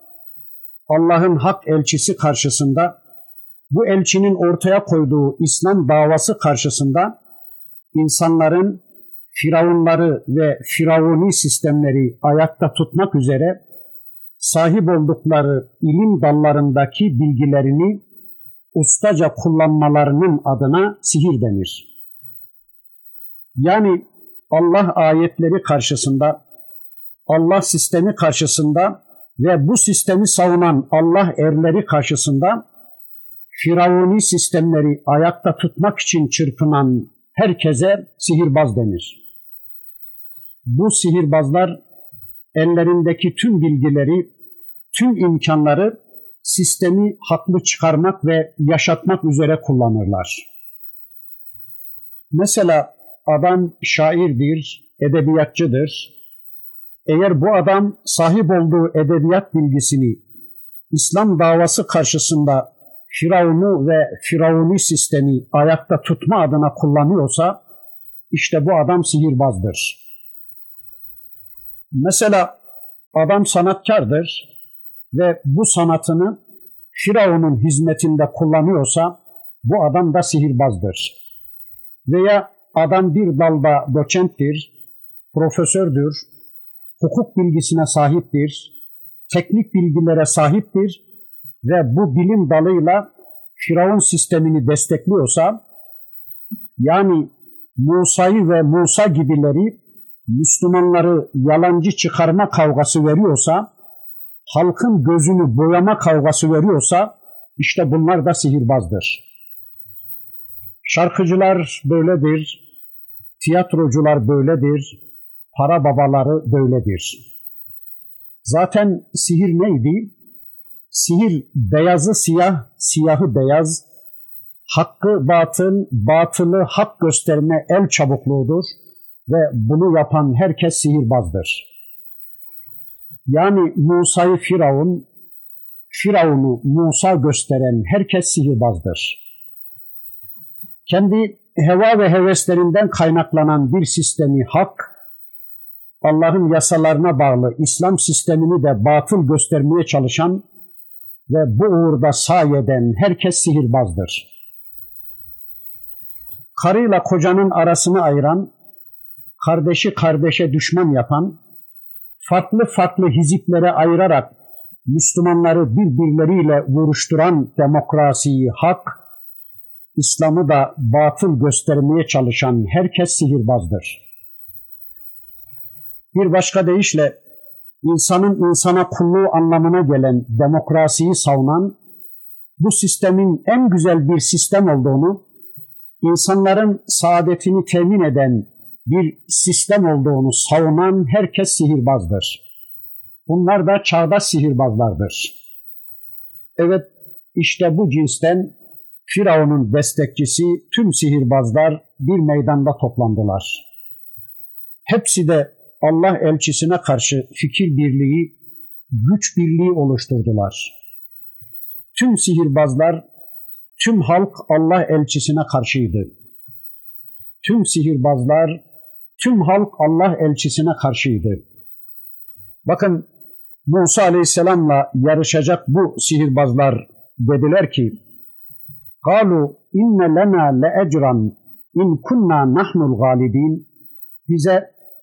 Allah'ın hak elçisi karşısında, bu elçinin ortaya koyduğu İslam davası karşısında insanların firavunları ve firavuni sistemleri ayakta tutmak üzere sahip oldukları ilim dallarındaki bilgilerini ustaca kullanmalarının adına sihir denir. Yani Allah ayetleri karşısında, Allah sistemi karşısında ve bu sistemi savunan Allah erleri karşısında Firavuni sistemleri ayakta tutmak için çırpınan herkese sihirbaz denir. Bu sihirbazlar ellerindeki tüm bilgileri, tüm imkanları sistemi haklı çıkarmak ve yaşatmak üzere kullanırlar. Mesela adam şairdir, edebiyatçıdır. Eğer bu adam sahip olduğu edebiyat bilgisini İslam davası karşısında Firavun'u ve Firavuni sistemi ayakta tutma adına kullanıyorsa işte bu adam sihirbazdır. Mesela adam sanatkardır ve bu sanatını Firavun'un hizmetinde kullanıyorsa bu adam da sihirbazdır. Veya adam bir dalda doçenttir, profesördür, hukuk bilgisine sahiptir, teknik bilgilere sahiptir ve bu bilim dalıyla Firavun sistemini destekliyorsa, yani Musa'yı ve Musa gibileri Müslümanları yalancı çıkarma kavgası veriyorsa, halkın gözünü boyama kavgası veriyorsa, işte bunlar da sihirbazdır. Şarkıcılar böyledir, tiyatrocular böyledir, para babaları böyledir. Zaten sihir neydi? Sihir beyazı siyah, siyahı beyaz, hakkı batıl, batılı hak gösterme el çabukluğudur ve bunu yapan herkes sihirbazdır. Yani Musa'yı Firavun, Firavun'u Musa gösteren herkes sihirbazdır. Kendi heva ve heveslerinden kaynaklanan bir sistemi hak, Allah'ın yasalarına bağlı İslam sistemini de batıl göstermeye çalışan ve bu uğurda sayeden herkes sihirbazdır. Karıyla kocanın arasını ayıran, kardeşi kardeşe düşman yapan, farklı farklı hiziplere ayırarak Müslümanları birbirleriyle vuruşturan demokrasiyi hak, İslam'ı da batıl göstermeye çalışan herkes sihirbazdır. Bir başka deyişle insanın insana kulluğu anlamına gelen demokrasiyi savunan, bu sistemin en güzel bir sistem olduğunu, insanların saadetini temin eden bir sistem olduğunu savunan herkes sihirbazdır. Bunlar da çağdaş sihirbazlardır. Evet, işte bu cinsten Firavun'un destekçisi tüm sihirbazlar bir meydanda toplandılar. Hepsi de Allah elçisine karşı fikir birliği, güç birliği oluşturdular. Tüm sihirbazlar, tüm halk Allah elçisine karşıydı. Tüm sihirbazlar, tüm halk Allah elçisine karşıydı. Bakın Musa Aleyhisselam'la yarışacak bu sihirbazlar dediler ki قالوا inne lena le ecran in kunna nahnul galibin bize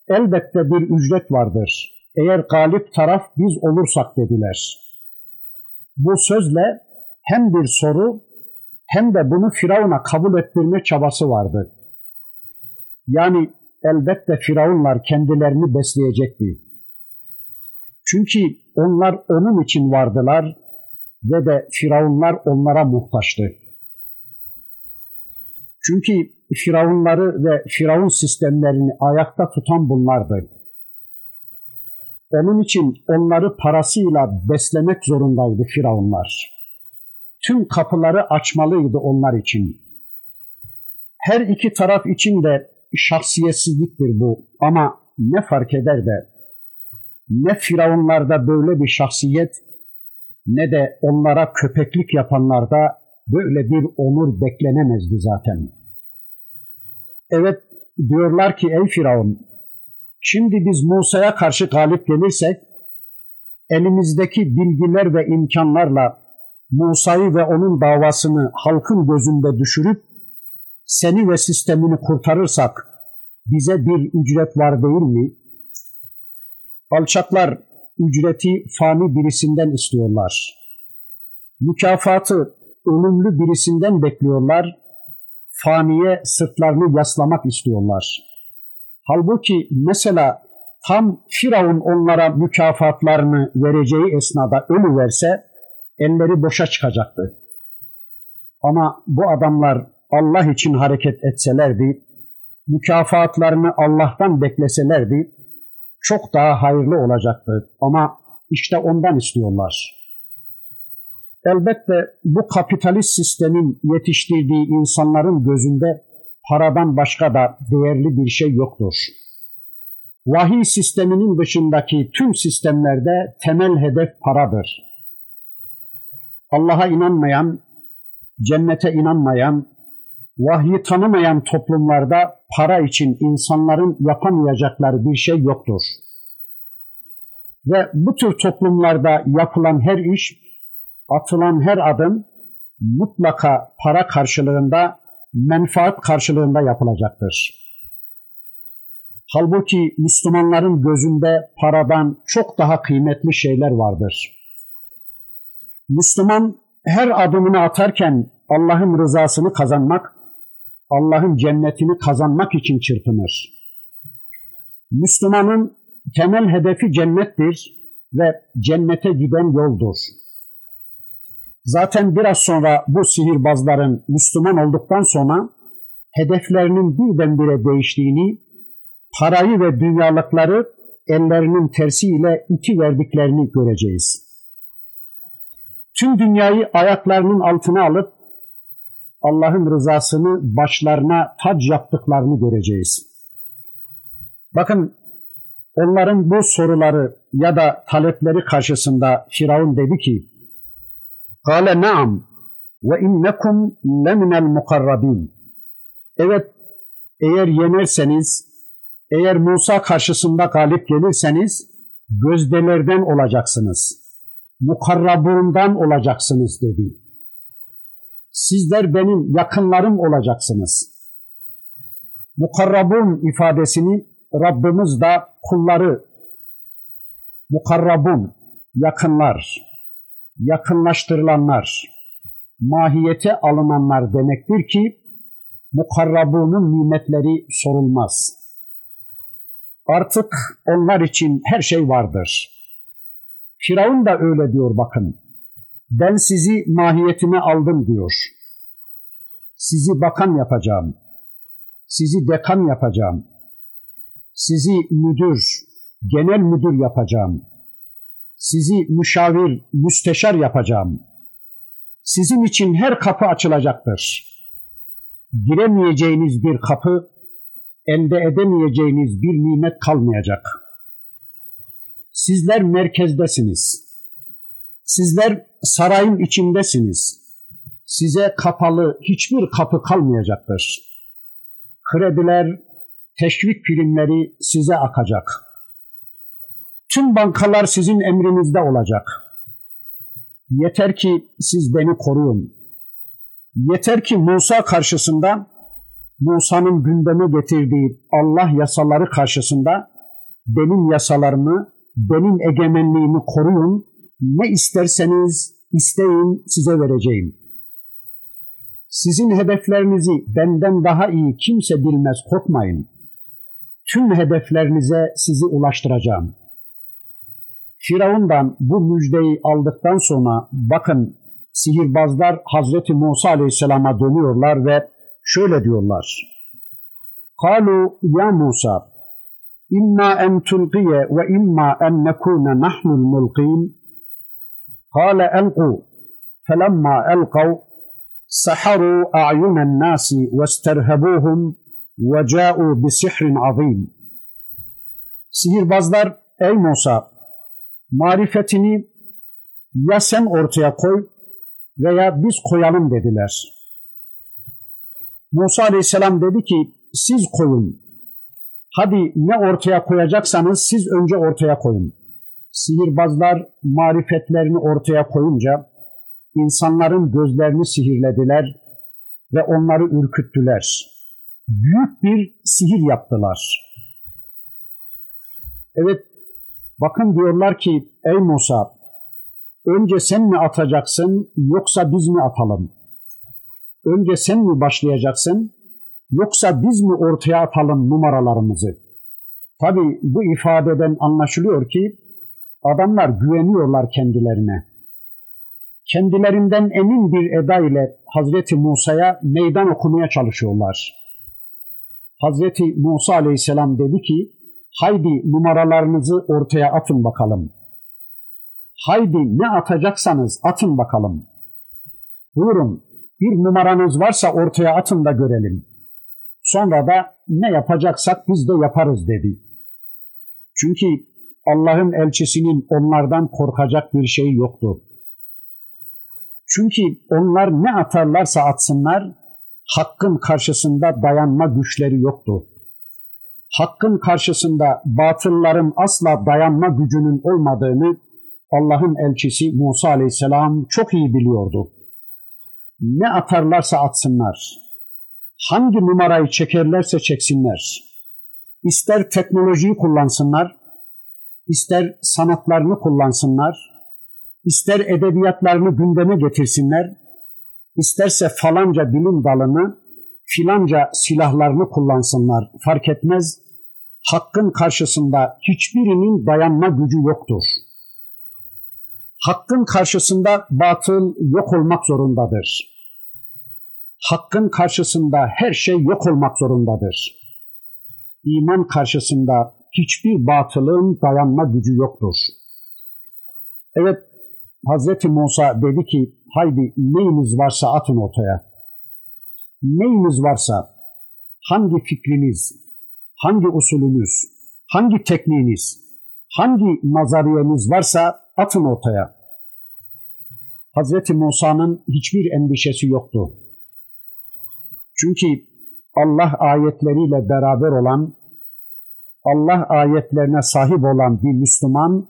elbette bir ücret vardır. Eğer galip taraf biz olursak dediler. Bu sözle hem bir soru hem de bunu Firavun'a kabul ettirme çabası vardı. Yani elbette Firavunlar kendilerini besleyecekti. Çünkü onlar onun için vardılar ve de Firavunlar onlara muhtaçtı. Çünkü Firavunları ve Firavun sistemlerini ayakta tutan bunlardı. Onun için onları parasıyla beslemek zorundaydı Firavunlar. Tüm kapıları açmalıydı onlar için. Her iki taraf için de şahsiyetsizliktir bu ama ne fark eder de ne Firavunlarda böyle bir şahsiyet ne de onlara köpeklik yapanlarda böyle bir onur beklenemezdi zaten. Evet diyorlar ki ey Firavun şimdi biz Musa'ya karşı galip gelirsek elimizdeki bilgiler ve imkanlarla Musa'yı ve onun davasını halkın gözünde düşürüp seni ve sistemini kurtarırsak bize bir ücret var değil mi? Alçaklar ücreti fani birisinden istiyorlar. Mükafatı ölümlü birisinden bekliyorlar. Faniye sırtlarını yaslamak istiyorlar. Halbuki mesela tam Firavun onlara mükafatlarını vereceği esnada ölü verse elleri boşa çıkacaktı. Ama bu adamlar Allah için hareket etselerdi, mükafatlarını Allah'tan bekleselerdi çok daha hayırlı olacaktı. Ama işte ondan istiyorlar. Elbette bu kapitalist sistemin yetiştirdiği insanların gözünde paradan başka da değerli bir şey yoktur. Vahiy sisteminin dışındaki tüm sistemlerde temel hedef paradır. Allah'a inanmayan, cennete inanmayan, vahyi tanımayan toplumlarda para için insanların yapamayacakları bir şey yoktur. Ve bu tür toplumlarda yapılan her iş, atılan her adım mutlaka para karşılığında, menfaat karşılığında yapılacaktır. Halbuki Müslümanların gözünde paradan çok daha kıymetli şeyler vardır. Müslüman her adımını atarken Allah'ın rızasını kazanmak, Allah'ın cennetini kazanmak için çırpınır. Müslümanın temel hedefi cennettir ve cennete giden yoldur. Zaten biraz sonra bu sihirbazların Müslüman olduktan sonra hedeflerinin birdenbire değiştiğini, parayı ve dünyalıkları ellerinin tersiyle iki verdiklerini göreceğiz. Tüm dünyayı ayaklarının altına alıp Allah'ın rızasını başlarına tac yaptıklarını göreceğiz. Bakın onların bu soruları ya da talepleri karşısında Firavun dedi ki Kale naam ve innekum leminel mukarrabin Evet eğer yenerseniz eğer Musa karşısında galip gelirseniz gözdelerden olacaksınız. Mukarrabundan olacaksınız dedi. Sizler benim yakınlarım olacaksınız. Mukarrabun ifadesini Rabbimiz da kulları mukarrabun, yakınlar, yakınlaştırılanlar, mahiyete alınanlar demektir ki mukarrabunun nimetleri sorulmaz. Artık onlar için her şey vardır. Firavun da öyle diyor bakın. Ben sizi mahiyetime aldım diyor. Sizi bakan yapacağım. Sizi dekan yapacağım. Sizi müdür, genel müdür yapacağım. Sizi müşavir, müsteşar yapacağım. Sizin için her kapı açılacaktır. Giremeyeceğiniz bir kapı, elde edemeyeceğiniz bir nimet kalmayacak. Sizler merkezdesiniz. Sizler sarayın içindesiniz. Size kapalı hiçbir kapı kalmayacaktır. Krediler, teşvik primleri size akacak. Tüm bankalar sizin emrinizde olacak. Yeter ki siz beni koruyun. Yeter ki Musa karşısında, Musa'nın gündeme getirdiği Allah yasaları karşısında benim yasalarımı, benim egemenliğimi koruyun. Ne isterseniz isteyin size vereceğim. Sizin hedeflerinizi benden daha iyi kimse bilmez korkmayın. Tüm hedeflerinize sizi ulaştıracağım. Firavundan bu müjdeyi aldıktan sonra bakın sihirbazlar Hazreti Musa Aleyhisselam'a dönüyorlar ve şöyle diyorlar. Kalu ya Musa imma en tulqiye ve imma en nekune nahnul mulqin kâle elqû felemma elqav saharu a'yunen nasi ve sterhebuhum ve câ'u bi sihrin azim. Sihirbazlar ey Musa marifetini ya sen ortaya koy veya biz koyalım dediler. Musa aleyhisselam dedi ki siz koyun. Hadi ne ortaya koyacaksanız siz önce ortaya koyun. Sihirbazlar marifetlerini ortaya koyunca insanların gözlerini sihirlediler ve onları ürküttüler. Büyük bir sihir yaptılar. Evet, bakın diyorlar ki ey Musa, önce sen mi atacaksın yoksa biz mi atalım? Önce sen mi başlayacaksın yoksa biz mi ortaya atalım numaralarımızı? Tabi bu ifadeden anlaşılıyor ki adamlar güveniyorlar kendilerine. Kendilerinden emin bir eda ile Hazreti Musa'ya meydan okumaya çalışıyorlar. Hazreti Musa aleyhisselam dedi ki, haydi numaralarınızı ortaya atın bakalım. Haydi ne atacaksanız atın bakalım. Buyurun bir numaranız varsa ortaya atın da görelim. Sonra da ne yapacaksak biz de yaparız dedi. Çünkü Allah'ın elçisinin onlardan korkacak bir şey yoktu. Çünkü onlar ne atarlarsa atsınlar, hakkın karşısında dayanma güçleri yoktu. Hakkın karşısında batılların asla dayanma gücünün olmadığını Allah'ın elçisi Musa aleyhisselam çok iyi biliyordu. Ne atarlarsa atsınlar, hangi numarayı çekerlerse çeksinler, ister teknolojiyi kullansınlar, ister sanatlarını kullansınlar, ister edebiyatlarını gündeme getirsinler, isterse falanca bilim dalını, filanca silahlarını kullansınlar, fark etmez, hakkın karşısında hiçbirinin dayanma gücü yoktur. Hakkın karşısında batıl yok olmak zorundadır. Hakkın karşısında her şey yok olmak zorundadır. İman karşısında hiçbir batılın dayanma gücü yoktur. Evet, Hazreti Musa dedi ki, haydi neyiniz varsa atın ortaya. Neyiniz varsa, hangi fikriniz, hangi usulünüz, hangi tekniğiniz, hangi nazariyeniz varsa atın ortaya. Hazreti Musa'nın hiçbir endişesi yoktu. Çünkü Allah ayetleriyle beraber olan, Allah ayetlerine sahip olan bir Müslüman,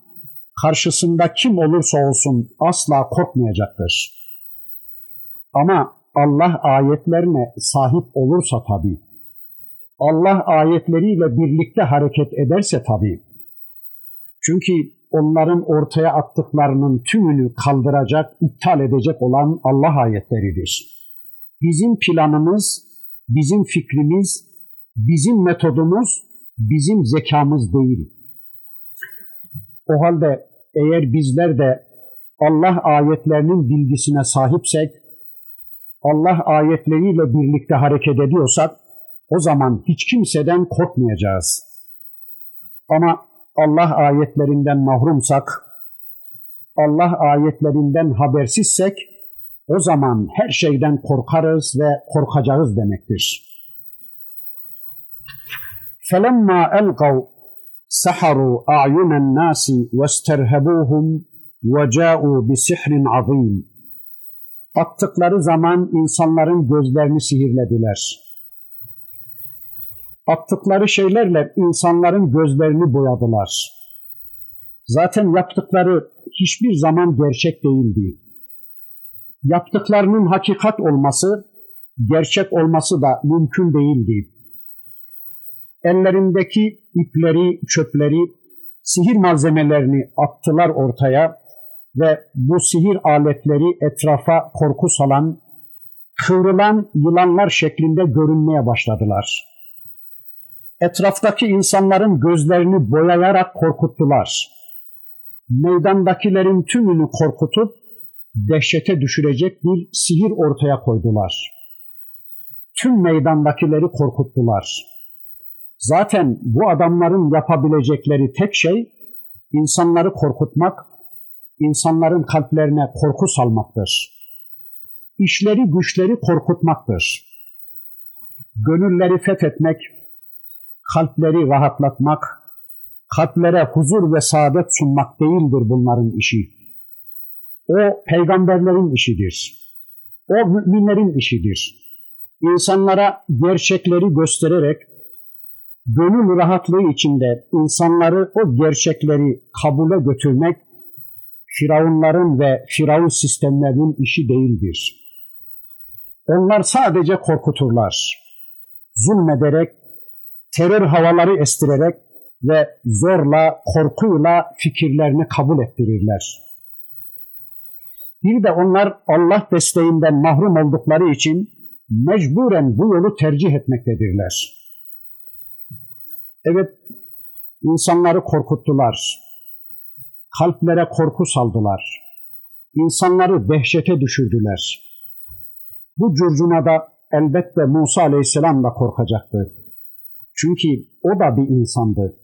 karşısında kim olursa olsun asla korkmayacaktır. Ama Allah ayetlerine sahip olursa tabii, Allah ayetleriyle birlikte hareket ederse tabii, çünkü onların ortaya attıklarının tümünü kaldıracak, iptal edecek olan Allah ayetleridir. Bizim planımız, bizim fikrimiz, bizim metodumuz, bizim zekamız değil. O halde eğer bizler de Allah ayetlerinin bilgisine sahipsek, Allah ayetleriyle birlikte hareket ediyorsak, o zaman hiç kimseden korkmayacağız. Ama Allah ayetlerinden mahrumsak, Allah ayetlerinden habersizsek, o zaman her şeyden korkarız ve korkacağız demektir. فَلَمَّا أَلْقَوْا سَحَرُوا أَعْيُنَ النَّاسِ وَاسْتَرْهَبُوهُمْ وَجَاءُوا بِسِحْرٍ عَظِيمٍ Attıkları zaman insanların gözlerini sihirlediler. Attıkları şeylerle insanların gözlerini boyadılar. Zaten yaptıkları hiçbir zaman gerçek değildi. Yaptıklarının hakikat olması, gerçek olması da mümkün değildi. Ellerindeki ipleri, çöpleri, sihir malzemelerini attılar ortaya ve bu sihir aletleri etrafa korku salan, kıvrılan yılanlar şeklinde görünmeye başladılar. Etraftaki insanların gözlerini boyayarak korkuttular. Meydandakilerin tümünü korkutup dehşete düşürecek bir sihir ortaya koydular. Tüm meydandakileri korkuttular. Zaten bu adamların yapabilecekleri tek şey insanları korkutmak, insanların kalplerine korku salmaktır. İşleri güçleri korkutmaktır. Gönülleri fethetmek, kalpleri rahatlatmak, kalplere huzur ve saadet sunmak değildir bunların işi. O peygamberlerin işidir. O müminlerin işidir. İnsanlara gerçekleri göstererek gönül rahatlığı içinde insanları o gerçekleri kabule götürmek Firavunların ve Firavun sistemlerinin işi değildir. Onlar sadece korkuturlar. Zulmederek, terör havaları estirerek ve zorla, korkuyla fikirlerini kabul ettirirler. Bir de onlar Allah desteğinden mahrum oldukları için mecburen bu yolu tercih etmektedirler. Evet, insanları korkuttular. Kalplere korku saldılar. İnsanları dehşete düşürdüler. Bu curcunada elbette Musa aleyhisselam da korkacaktı. Çünkü o da bir insandı.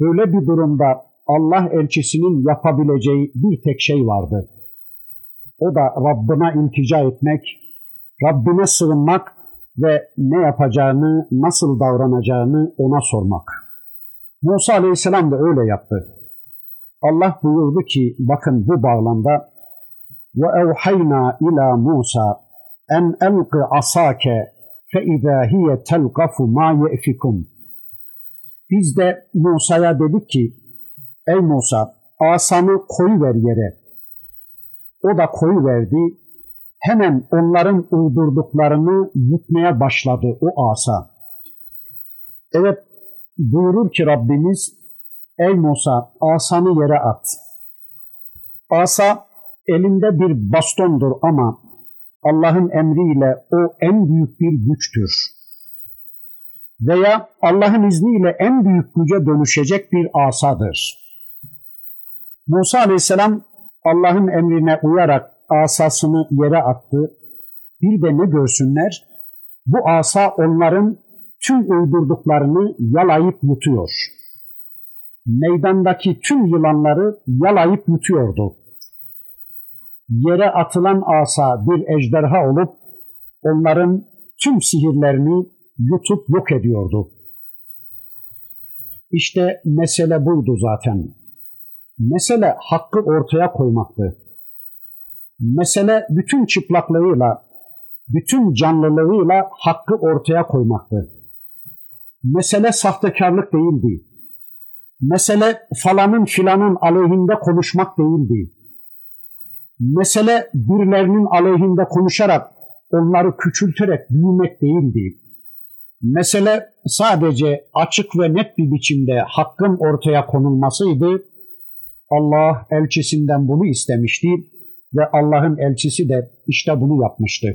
Böyle bir durumda Allah elçisinin yapabileceği bir tek şey vardı. O da Rabbine iltica etmek, Rabbine sığınmak ve ne yapacağını, nasıl davranacağını ona sormak. Musa aleyhisselam da öyle yaptı. Allah buyurdu ki bakın bu bağlamda ve evhayna ila Musa en elqi asake izâ hiye telqafu ma ye'fikum. Biz de Musa'ya dedik ki ey Musa asanı koy ver yere. O da koy verdi hemen onların uydurduklarını yutmaya başladı o asa. Evet buyurur ki Rabbimiz ey Musa asanı yere at. Asa elinde bir bastondur ama Allah'ın emriyle o en büyük bir güçtür. Veya Allah'ın izniyle en büyük güce dönüşecek bir asadır. Musa aleyhisselam Allah'ın emrine uyarak asasını yere attı. Bir de ne görsünler? Bu asa onların tüm uydurduklarını yalayıp yutuyor. Meydandaki tüm yılanları yalayıp yutuyordu. Yere atılan asa bir ejderha olup onların tüm sihirlerini yutup yok ediyordu. İşte mesele buydu zaten. Mesele hakkı ortaya koymaktı. Mesele bütün çıplaklığıyla, bütün canlılığıyla hakkı ortaya koymaktı. Mesele sahtekarlık değildi. Mesele falanın filanın aleyhinde konuşmak değildi mesele birilerinin aleyhinde konuşarak onları küçülterek büyümek değildi. Mesele sadece açık ve net bir biçimde hakkın ortaya konulmasıydı. Allah elçisinden bunu istemişti ve Allah'ın elçisi de işte bunu yapmıştı.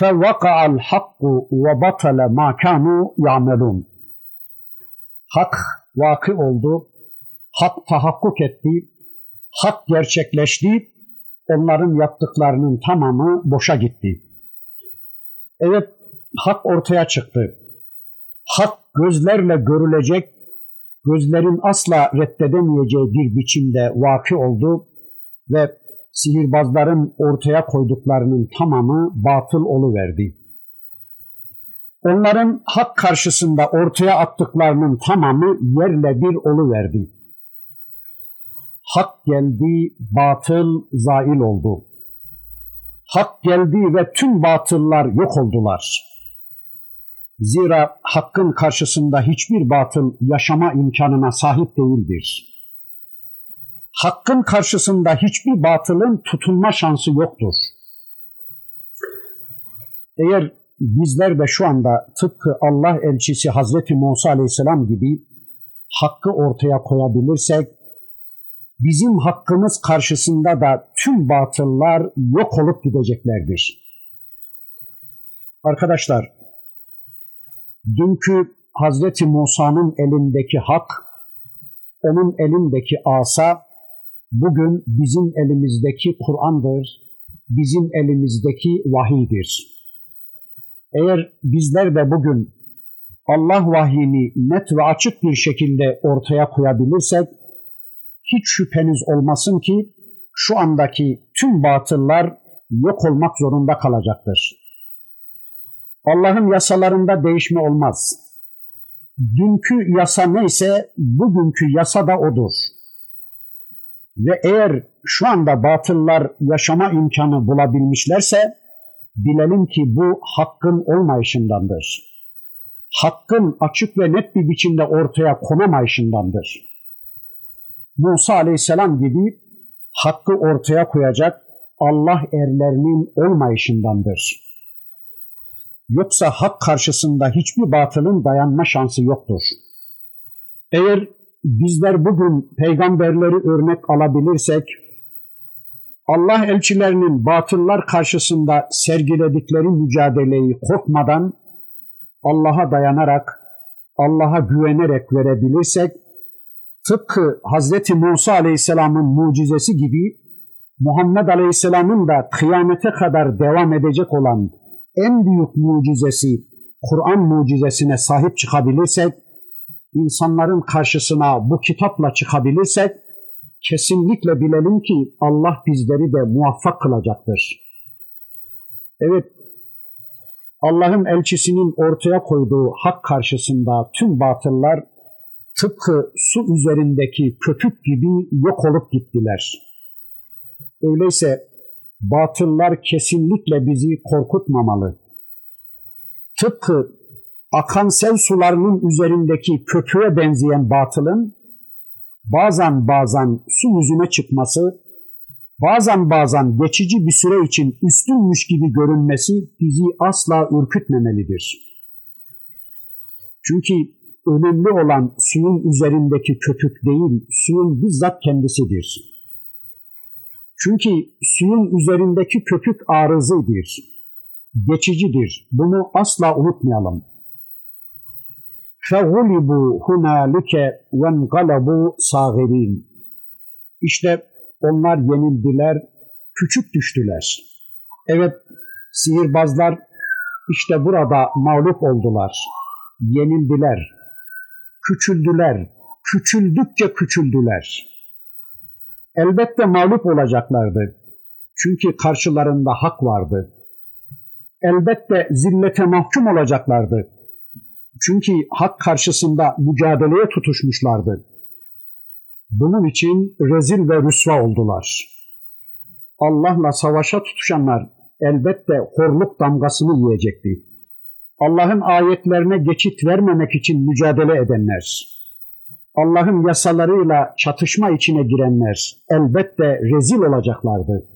فَوَقَعَ الْحَقُّ وَبَطَلَ مَا كَانُوا يَعْمَلُونَ Hak vakı oldu, hak tahakkuk etti hak gerçekleşti, onların yaptıklarının tamamı boşa gitti. Evet, hak ortaya çıktı. Hak gözlerle görülecek, gözlerin asla reddedemeyeceği bir biçimde vaki oldu ve sihirbazların ortaya koyduklarının tamamı batıl oluverdi. Onların hak karşısında ortaya attıklarının tamamı yerle bir oluverdi. Hak geldi, batıl zail oldu. Hak geldi ve tüm batıllar yok oldular. Zira hakkın karşısında hiçbir batıl yaşama imkanına sahip değildir hakkın karşısında hiçbir batılın tutunma şansı yoktur. Eğer bizler de şu anda tıpkı Allah elçisi Hazreti Musa Aleyhisselam gibi hakkı ortaya koyabilirsek, bizim hakkımız karşısında da tüm batıllar yok olup gideceklerdir. Arkadaşlar, dünkü Hazreti Musa'nın elindeki hak, onun elindeki asa, bugün bizim elimizdeki Kur'an'dır, bizim elimizdeki vahidir. Eğer bizler de bugün Allah vahyini net ve açık bir şekilde ortaya koyabilirsek, hiç şüpheniz olmasın ki şu andaki tüm batıllar yok olmak zorunda kalacaktır. Allah'ın yasalarında değişme olmaz. Dünkü yasa neyse bugünkü yasa da odur. Ve eğer şu anda batıllar yaşama imkanı bulabilmişlerse bilelim ki bu hakkın olmayışındandır. hakkın açık ve net bir biçimde ortaya konamayışındandır. Musa aleyhisselam gibi hakkı ortaya koyacak Allah erlerinin olmayışındandır. Yoksa hak karşısında hiçbir batılın dayanma şansı yoktur. Eğer bizler bugün peygamberleri örnek alabilirsek, Allah elçilerinin batıllar karşısında sergiledikleri mücadeleyi korkmadan Allah'a dayanarak, Allah'a güvenerek verebilirsek, tıpkı Hazreti Musa Aleyhisselam'ın mucizesi gibi Muhammed Aleyhisselam'ın da kıyamete kadar devam edecek olan en büyük mucizesi Kur'an mucizesine sahip çıkabilirsek, insanların karşısına bu kitapla çıkabilirsek, kesinlikle bilelim ki Allah bizleri de muvaffak kılacaktır. Evet, Allah'ın elçisinin ortaya koyduğu hak karşısında tüm batıllar tıpkı su üzerindeki köpük gibi yok olup gittiler. Öyleyse batıllar kesinlikle bizi korkutmamalı. Tıpkı akan sel sularının üzerindeki köpüğe benzeyen batılın bazen bazen su yüzüne çıkması, bazen bazen geçici bir süre için üstünmüş gibi görünmesi bizi asla ürkütmemelidir. Çünkü önemli olan suyun üzerindeki köpük değil, suyun bizzat kendisidir. Çünkü suyun üzerindeki köpük arızıdır, geçicidir. Bunu asla unutmayalım. فَغُلِبُوا هُنَالِكَ وَانْقَلَبُوا صَاغِرِينَ İşte onlar yenildiler, küçük düştüler. Evet, sihirbazlar işte burada mağlup oldular, yenildiler, küçüldüler, küçüldükçe küçüldüler. Elbette mağlup olacaklardı. Çünkü karşılarında hak vardı. Elbette zillete mahkum olacaklardı. Çünkü hak karşısında mücadeleye tutuşmuşlardı. Bunun için rezil ve rüsva oldular. Allah'la savaşa tutuşanlar elbette horluk damgasını yiyecekti. Allah'ın ayetlerine geçit vermemek için mücadele edenler, Allah'ın yasalarıyla çatışma içine girenler elbette rezil olacaklardı.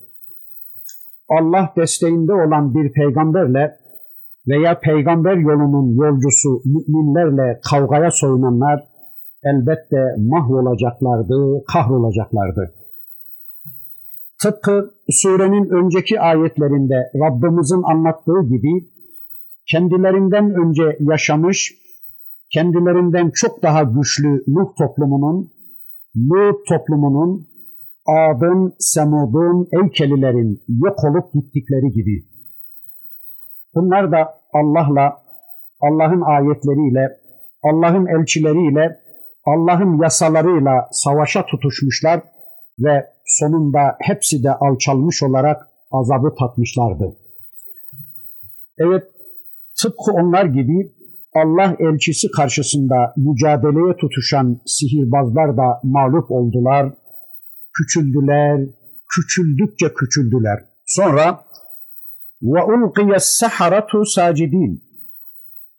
Allah desteğinde olan bir peygamberle veya peygamber yolunun yolcusu müminlerle kavgaya soyunanlar elbette mahvolacaklardı, kahrolacaklardı. Tıpkı surenin önceki ayetlerinde Rabbimizin anlattığı gibi kendilerinden önce yaşamış, kendilerinden çok daha güçlü Nuh toplumunun, Lut toplumunun, Adın, Semud'un, Eykelilerin yok olup gittikleri gibi. Bunlar da Allah'la, Allah'ın ayetleriyle, Allah'ın elçileriyle, Allah'ın yasalarıyla savaşa tutuşmuşlar ve sonunda hepsi de alçalmış olarak azabı tatmışlardı. Evet, tıpkı onlar gibi Allah elçisi karşısında mücadeleye tutuşan sihirbazlar da mağlup oldular, küçüldüler, küçüldükçe küçüldüler. Sonra ve ulqiye saharatu sacidin.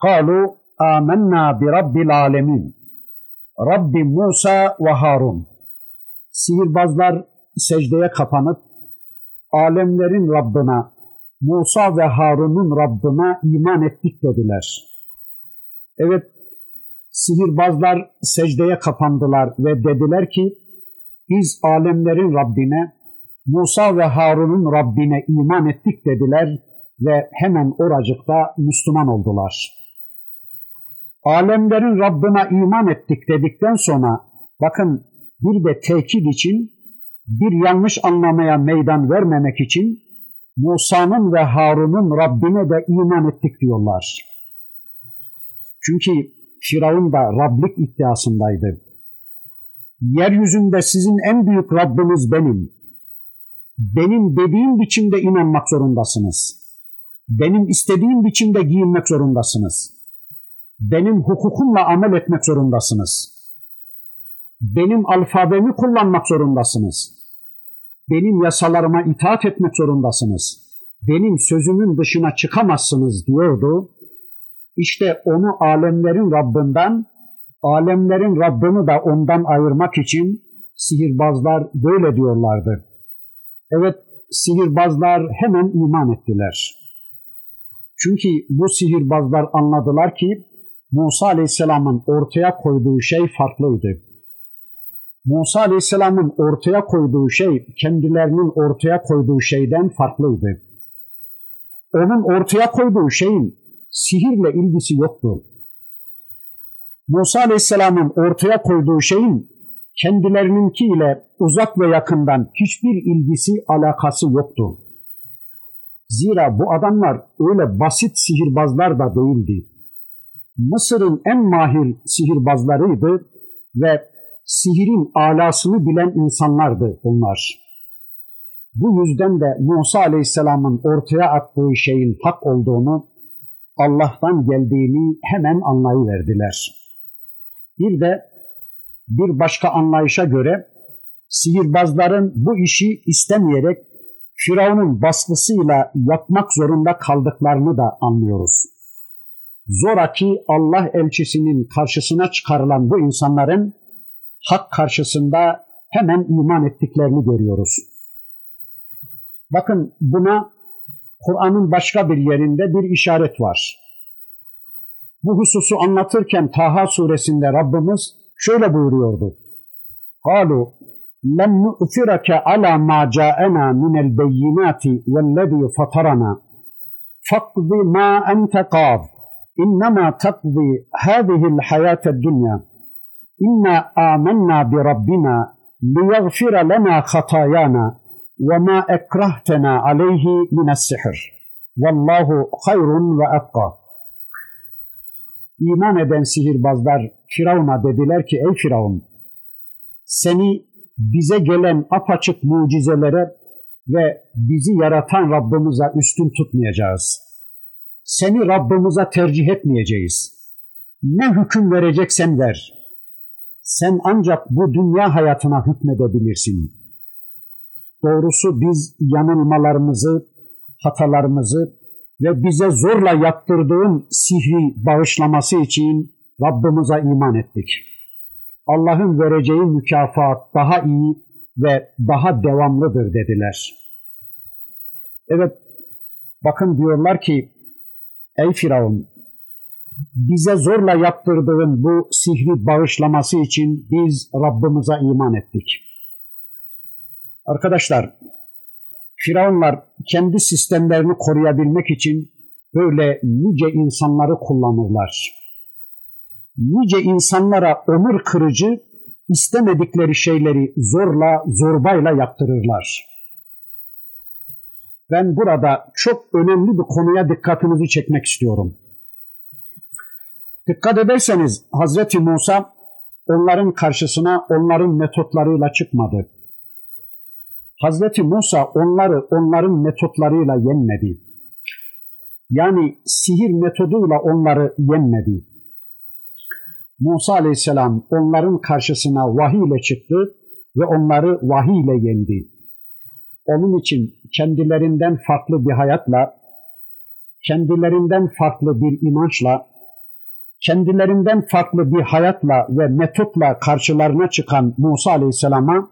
Kalu amennâ bi rabbil alemin. Rabbi Musa ve Harun. Sihirbazlar secdeye kapanıp alemlerin Rabbına Musa ve Harun'un Rabbine iman ettik dediler. Evet, sihirbazlar secdeye kapandılar ve dediler ki, biz alemlerin Rabbine, Musa ve Harun'un Rabbine iman ettik dediler ve hemen oracıkta Müslüman oldular. Alemlerin Rabbine iman ettik dedikten sonra bakın bir de tekit için bir yanlış anlamaya meydan vermemek için Musa'nın ve Harun'un Rabbine de iman ettik diyorlar. Çünkü Firavun da Rablik iddiasındaydı. Yeryüzünde sizin en büyük Rabbiniz benim. Benim dediğim biçimde inanmak zorundasınız. Benim istediğim biçimde giyinmek zorundasınız. Benim hukukumla amel etmek zorundasınız. Benim alfabemi kullanmak zorundasınız. Benim yasalarıma itaat etmek zorundasınız. Benim sözümün dışına çıkamazsınız diyordu İşte onu alemlerin Rabbinden, alemlerin Rabbini de ondan ayırmak için sihirbazlar böyle diyorlardı. Evet, sihirbazlar hemen iman ettiler. Çünkü bu sihirbazlar anladılar ki Musa Aleyhisselam'ın ortaya koyduğu şey farklıydı. Musa Aleyhisselam'ın ortaya koyduğu şey kendilerinin ortaya koyduğu şeyden farklıydı. Onun ortaya koyduğu şeyin sihirle ilgisi yoktu. Musa Aleyhisselam'ın ortaya koyduğu şeyin kendilerininkiyle uzak ve yakından hiçbir ilgisi, alakası yoktu. Zira bu adamlar öyle basit sihirbazlar da değildi. Mısır'ın en mahir sihirbazlarıydı ve sihirin alasını bilen insanlardı onlar. Bu yüzden de Musa Aleyhisselam'ın ortaya attığı şeyin hak olduğunu, Allah'tan geldiğini hemen anlayıverdiler. Bir de bir başka anlayışa göre sihirbazların bu işi istemeyerek Firavun'un baskısıyla yapmak zorunda kaldıklarını da anlıyoruz. Zoraki Allah elçisinin karşısına çıkarılan bu insanların hak karşısında hemen iman ettiklerini görüyoruz. Bakın buna Kur'an'ın başka bir yerinde bir işaret var. Bu hususu anlatırken Taha suresinde Rabbimiz şöyle buyuruyordu. قالوا لن نؤثرك على ما جاءنا من البينات والذي فطرنا فاقض ما أنت قاض إنما تقضي هذه الحياة الدنيا inna amennâ bi rabbina liyaghfira lana hatayana ve ma ekrahtena aleyhi mine's-sihr. Vallahu hayrun ve ebqa. İman eden sihirbazlar Firavun'a dediler ki ey Firavun seni bize gelen apaçık mucizelere ve bizi yaratan Rabbimize üstün tutmayacağız. Seni Rabbimize tercih etmeyeceğiz. Ne hüküm vereceksen ver. Sen ancak bu dünya hayatına hükmedebilirsin. Doğrusu biz yanılmalarımızı, hatalarımızı ve bize zorla yaptırdığın sihri bağışlaması için Rabbimize iman ettik. Allah'ın vereceği mükafat daha iyi ve daha devamlıdır dediler. Evet, bakın diyorlar ki, ey Firavun, bize zorla yaptırdığın bu sihri bağışlaması için biz Rabbimize iman ettik. Arkadaşlar, Firavunlar kendi sistemlerini koruyabilmek için böyle nice insanları kullanırlar. Nice insanlara onur kırıcı, istemedikleri şeyleri zorla, zorbayla yaptırırlar. Ben burada çok önemli bir konuya dikkatinizi çekmek istiyorum. Dikkat ederseniz Hazreti Musa onların karşısına onların metotlarıyla çıkmadı. Hazreti Musa onları onların metotlarıyla yenmedi. Yani sihir metoduyla onları yenmedi. Musa aleyhisselam onların karşısına vahiy ile çıktı ve onları vahiy ile yendi. Onun için kendilerinden farklı bir hayatla, kendilerinden farklı bir inançla, kendilerinden farklı bir hayatla ve metotla karşılarına çıkan Musa aleyhisselama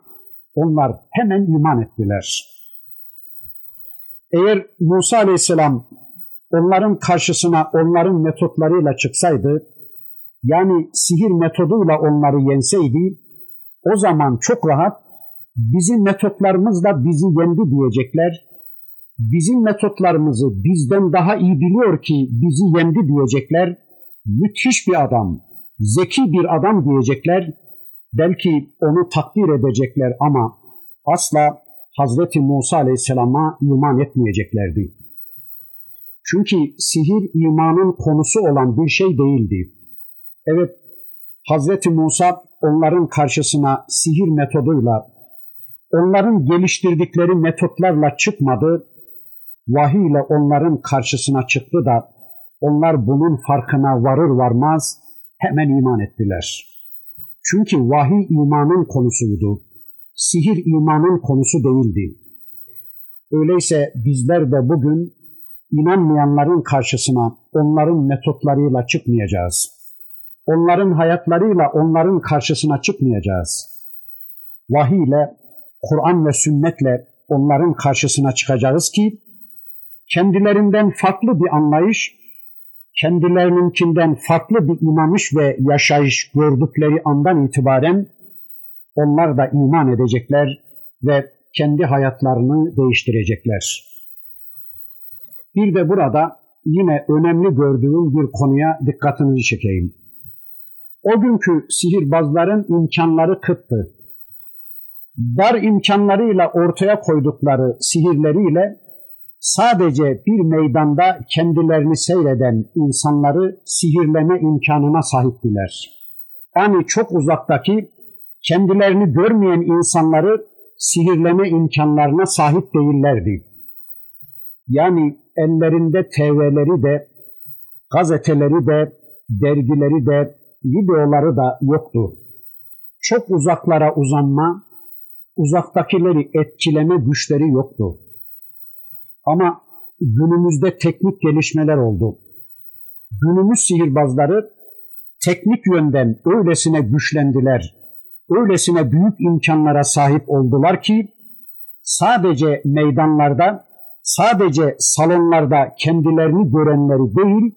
onlar hemen iman ettiler. Eğer Musa aleyhisselam onların karşısına onların metotlarıyla çıksaydı, yani sihir metoduyla onları yenseydi, o zaman çok rahat bizim metotlarımızla bizi yendi diyecekler. Bizim metotlarımızı bizden daha iyi biliyor ki bizi yendi diyecekler. Müthiş bir adam, zeki bir adam diyecekler Belki onu takdir edecekler ama asla Hazreti Musa Aleyhisselam'a iman etmeyeceklerdi. Çünkü sihir imanın konusu olan bir şey değildi. Evet, Hazreti Musa onların karşısına sihir metoduyla, onların geliştirdikleri metotlarla çıkmadı, vahiy ile onların karşısına çıktı da onlar bunun farkına varır varmaz hemen iman ettiler.'' Çünkü vahiy imanın konusuydu. Sihir imanın konusu değildi. Öyleyse bizler de bugün inanmayanların karşısına, onların metotlarıyla çıkmayacağız. Onların hayatlarıyla onların karşısına çıkmayacağız. Vahiy ile, Kur'an ve sünnetle onların karşısına çıkacağız ki kendilerinden farklı bir anlayış, kendilerininkinden farklı bir inanış ve yaşayış gördükleri andan itibaren onlar da iman edecekler ve kendi hayatlarını değiştirecekler. Bir de burada yine önemli gördüğüm bir konuya dikkatinizi çekeyim. O günkü sihirbazların imkanları kıttı. Dar imkanlarıyla ortaya koydukları sihirleriyle sadece bir meydanda kendilerini seyreden insanları sihirleme imkanına sahiptiler. Yani çok uzaktaki kendilerini görmeyen insanları sihirleme imkanlarına sahip değillerdi. Yani ellerinde TV'leri de, gazeteleri de, dergileri de, videoları da yoktu. Çok uzaklara uzanma, uzaktakileri etkileme güçleri yoktu. Ama günümüzde teknik gelişmeler oldu. Günümüz sihirbazları teknik yönden öylesine güçlendiler, öylesine büyük imkanlara sahip oldular ki sadece meydanlarda, sadece salonlarda kendilerini görenleri değil,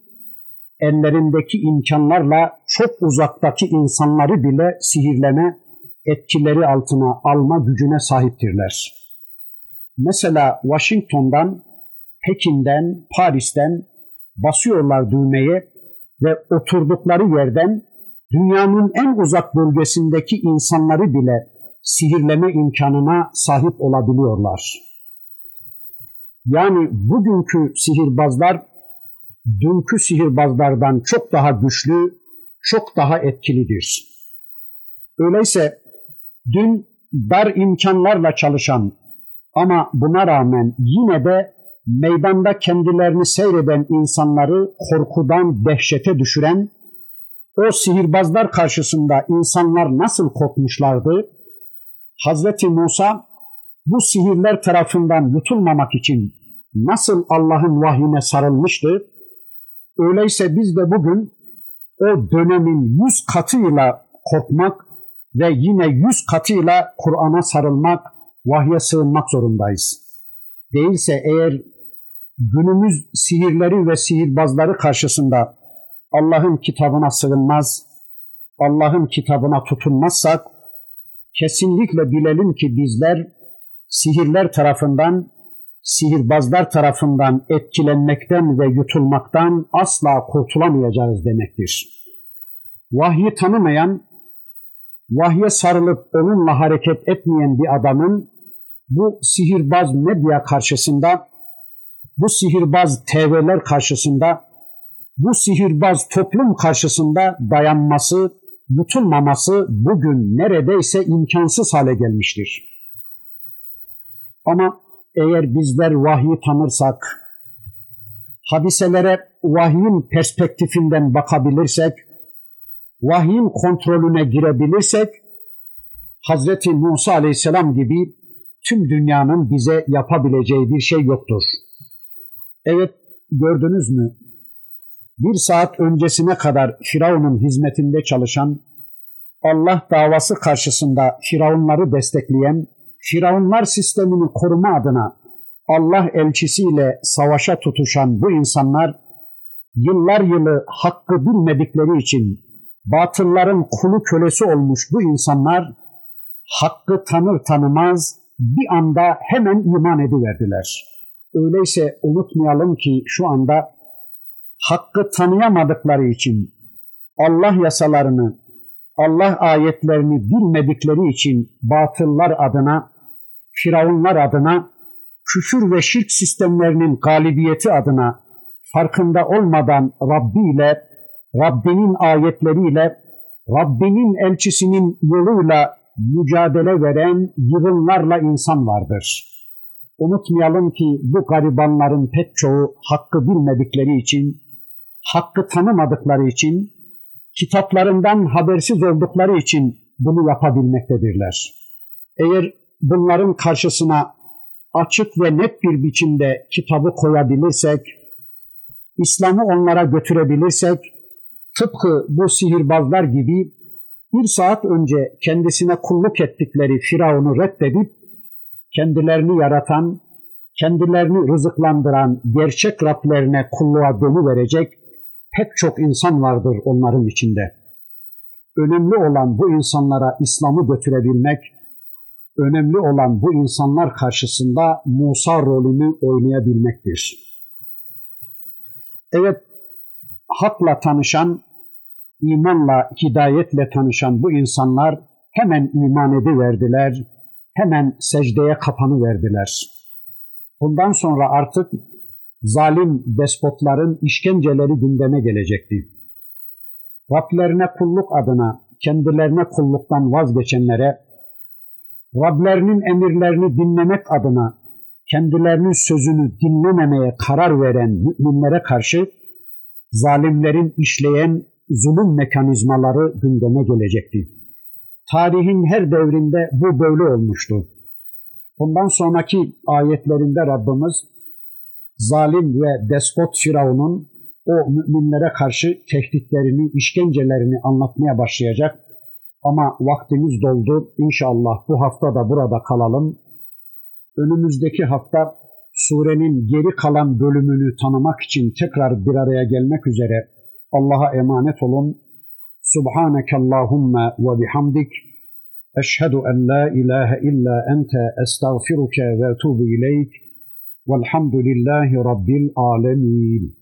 ellerindeki imkanlarla çok uzaktaki insanları bile sihirleme, etkileri altına alma gücüne sahiptirler. Mesela Washington'dan, Pekin'den, Paris'ten basıyorlar düğmeye ve oturdukları yerden dünyanın en uzak bölgesindeki insanları bile sihirleme imkanına sahip olabiliyorlar. Yani bugünkü sihirbazlar dünkü sihirbazlardan çok daha güçlü, çok daha etkilidir. Öyleyse dün dar imkanlarla çalışan ama buna rağmen yine de meydanda kendilerini seyreden insanları korkudan dehşete düşüren o sihirbazlar karşısında insanlar nasıl korkmuşlardı? Hazreti Musa bu sihirler tarafından yutulmamak için nasıl Allah'ın vahyine sarılmıştı? Öyleyse biz de bugün o dönemin yüz katıyla korkmak ve yine yüz katıyla Kur'an'a sarılmak, vahye sığınmak zorundayız. Değilse eğer günümüz sihirleri ve sihirbazları karşısında Allah'ın kitabına sığınmaz, Allah'ın kitabına tutunmazsak kesinlikle bilelim ki bizler sihirler tarafından, sihirbazlar tarafından etkilenmekten ve yutulmaktan asla kurtulamayacağız demektir. Vahyi tanımayan, vahye sarılıp onunla hareket etmeyen bir adamın bu sihirbaz medya karşısında, bu sihirbaz TV'ler karşısında bu sihirbaz toplum karşısında dayanması, yutulmaması bugün neredeyse imkansız hale gelmiştir. Ama eğer bizler vahyi tanırsak, hadiselere vahyin perspektifinden bakabilirsek, vahyin kontrolüne girebilirsek, Hazreti Musa aleyhisselam gibi tüm dünyanın bize yapabileceği bir şey yoktur. Evet gördünüz mü? bir saat öncesine kadar Firavun'un hizmetinde çalışan, Allah davası karşısında Firavunları destekleyen, Firavunlar sistemini koruma adına Allah elçisiyle savaşa tutuşan bu insanlar, yıllar yılı hakkı bilmedikleri için batılların kulu kölesi olmuş bu insanlar, hakkı tanır tanımaz bir anda hemen iman ediverdiler. Öyleyse unutmayalım ki şu anda hakkı tanıyamadıkları için Allah yasalarını, Allah ayetlerini bilmedikleri için batıllar adına, firavunlar adına, küfür ve şirk sistemlerinin galibiyeti adına farkında olmadan Rabbi ile, Rabbinin ayetleriyle, Rabbinin elçisinin yoluyla mücadele veren yığınlarla insan vardır. Unutmayalım ki bu garibanların pek çoğu hakkı bilmedikleri için hakkı tanımadıkları için, kitaplarından habersiz oldukları için bunu yapabilmektedirler. Eğer bunların karşısına açık ve net bir biçimde kitabı koyabilirsek, İslam'ı onlara götürebilirsek, tıpkı bu sihirbazlar gibi bir saat önce kendisine kulluk ettikleri Firavun'u reddedip, kendilerini yaratan, kendilerini rızıklandıran gerçek Rablerine kulluğa dönüverecek pek çok insan vardır onların içinde. Önemli olan bu insanlara İslam'ı götürebilmek, önemli olan bu insanlar karşısında Musa rolünü oynayabilmektir. Evet, hakla tanışan, imanla, hidayetle tanışan bu insanlar hemen iman ediverdiler, hemen secdeye kapanı verdiler. Bundan sonra artık zalim despotların işkenceleri gündeme gelecekti. Rablerine kulluk adına kendilerine kulluktan vazgeçenlere, Rablerinin emirlerini dinlemek adına kendilerinin sözünü dinlememeye karar veren müminlere karşı zalimlerin işleyen zulüm mekanizmaları gündeme gelecekti. Tarihin her devrinde bu böyle olmuştu. Bundan sonraki ayetlerinde Rabbimiz zalim ve despot Firavun'un o müminlere karşı tehditlerini, işkencelerini anlatmaya başlayacak. Ama vaktimiz doldu. İnşallah bu hafta da burada kalalım. Önümüzdeki hafta surenin geri kalan bölümünü tanımak için tekrar bir araya gelmek üzere Allah'a emanet olun. Subhaneke Allahumma ve bihamdik. Eşhedü en la ilahe illa ente estağfiruke ve etubu ileyk. Velhamdülillahi Rabbil alemin.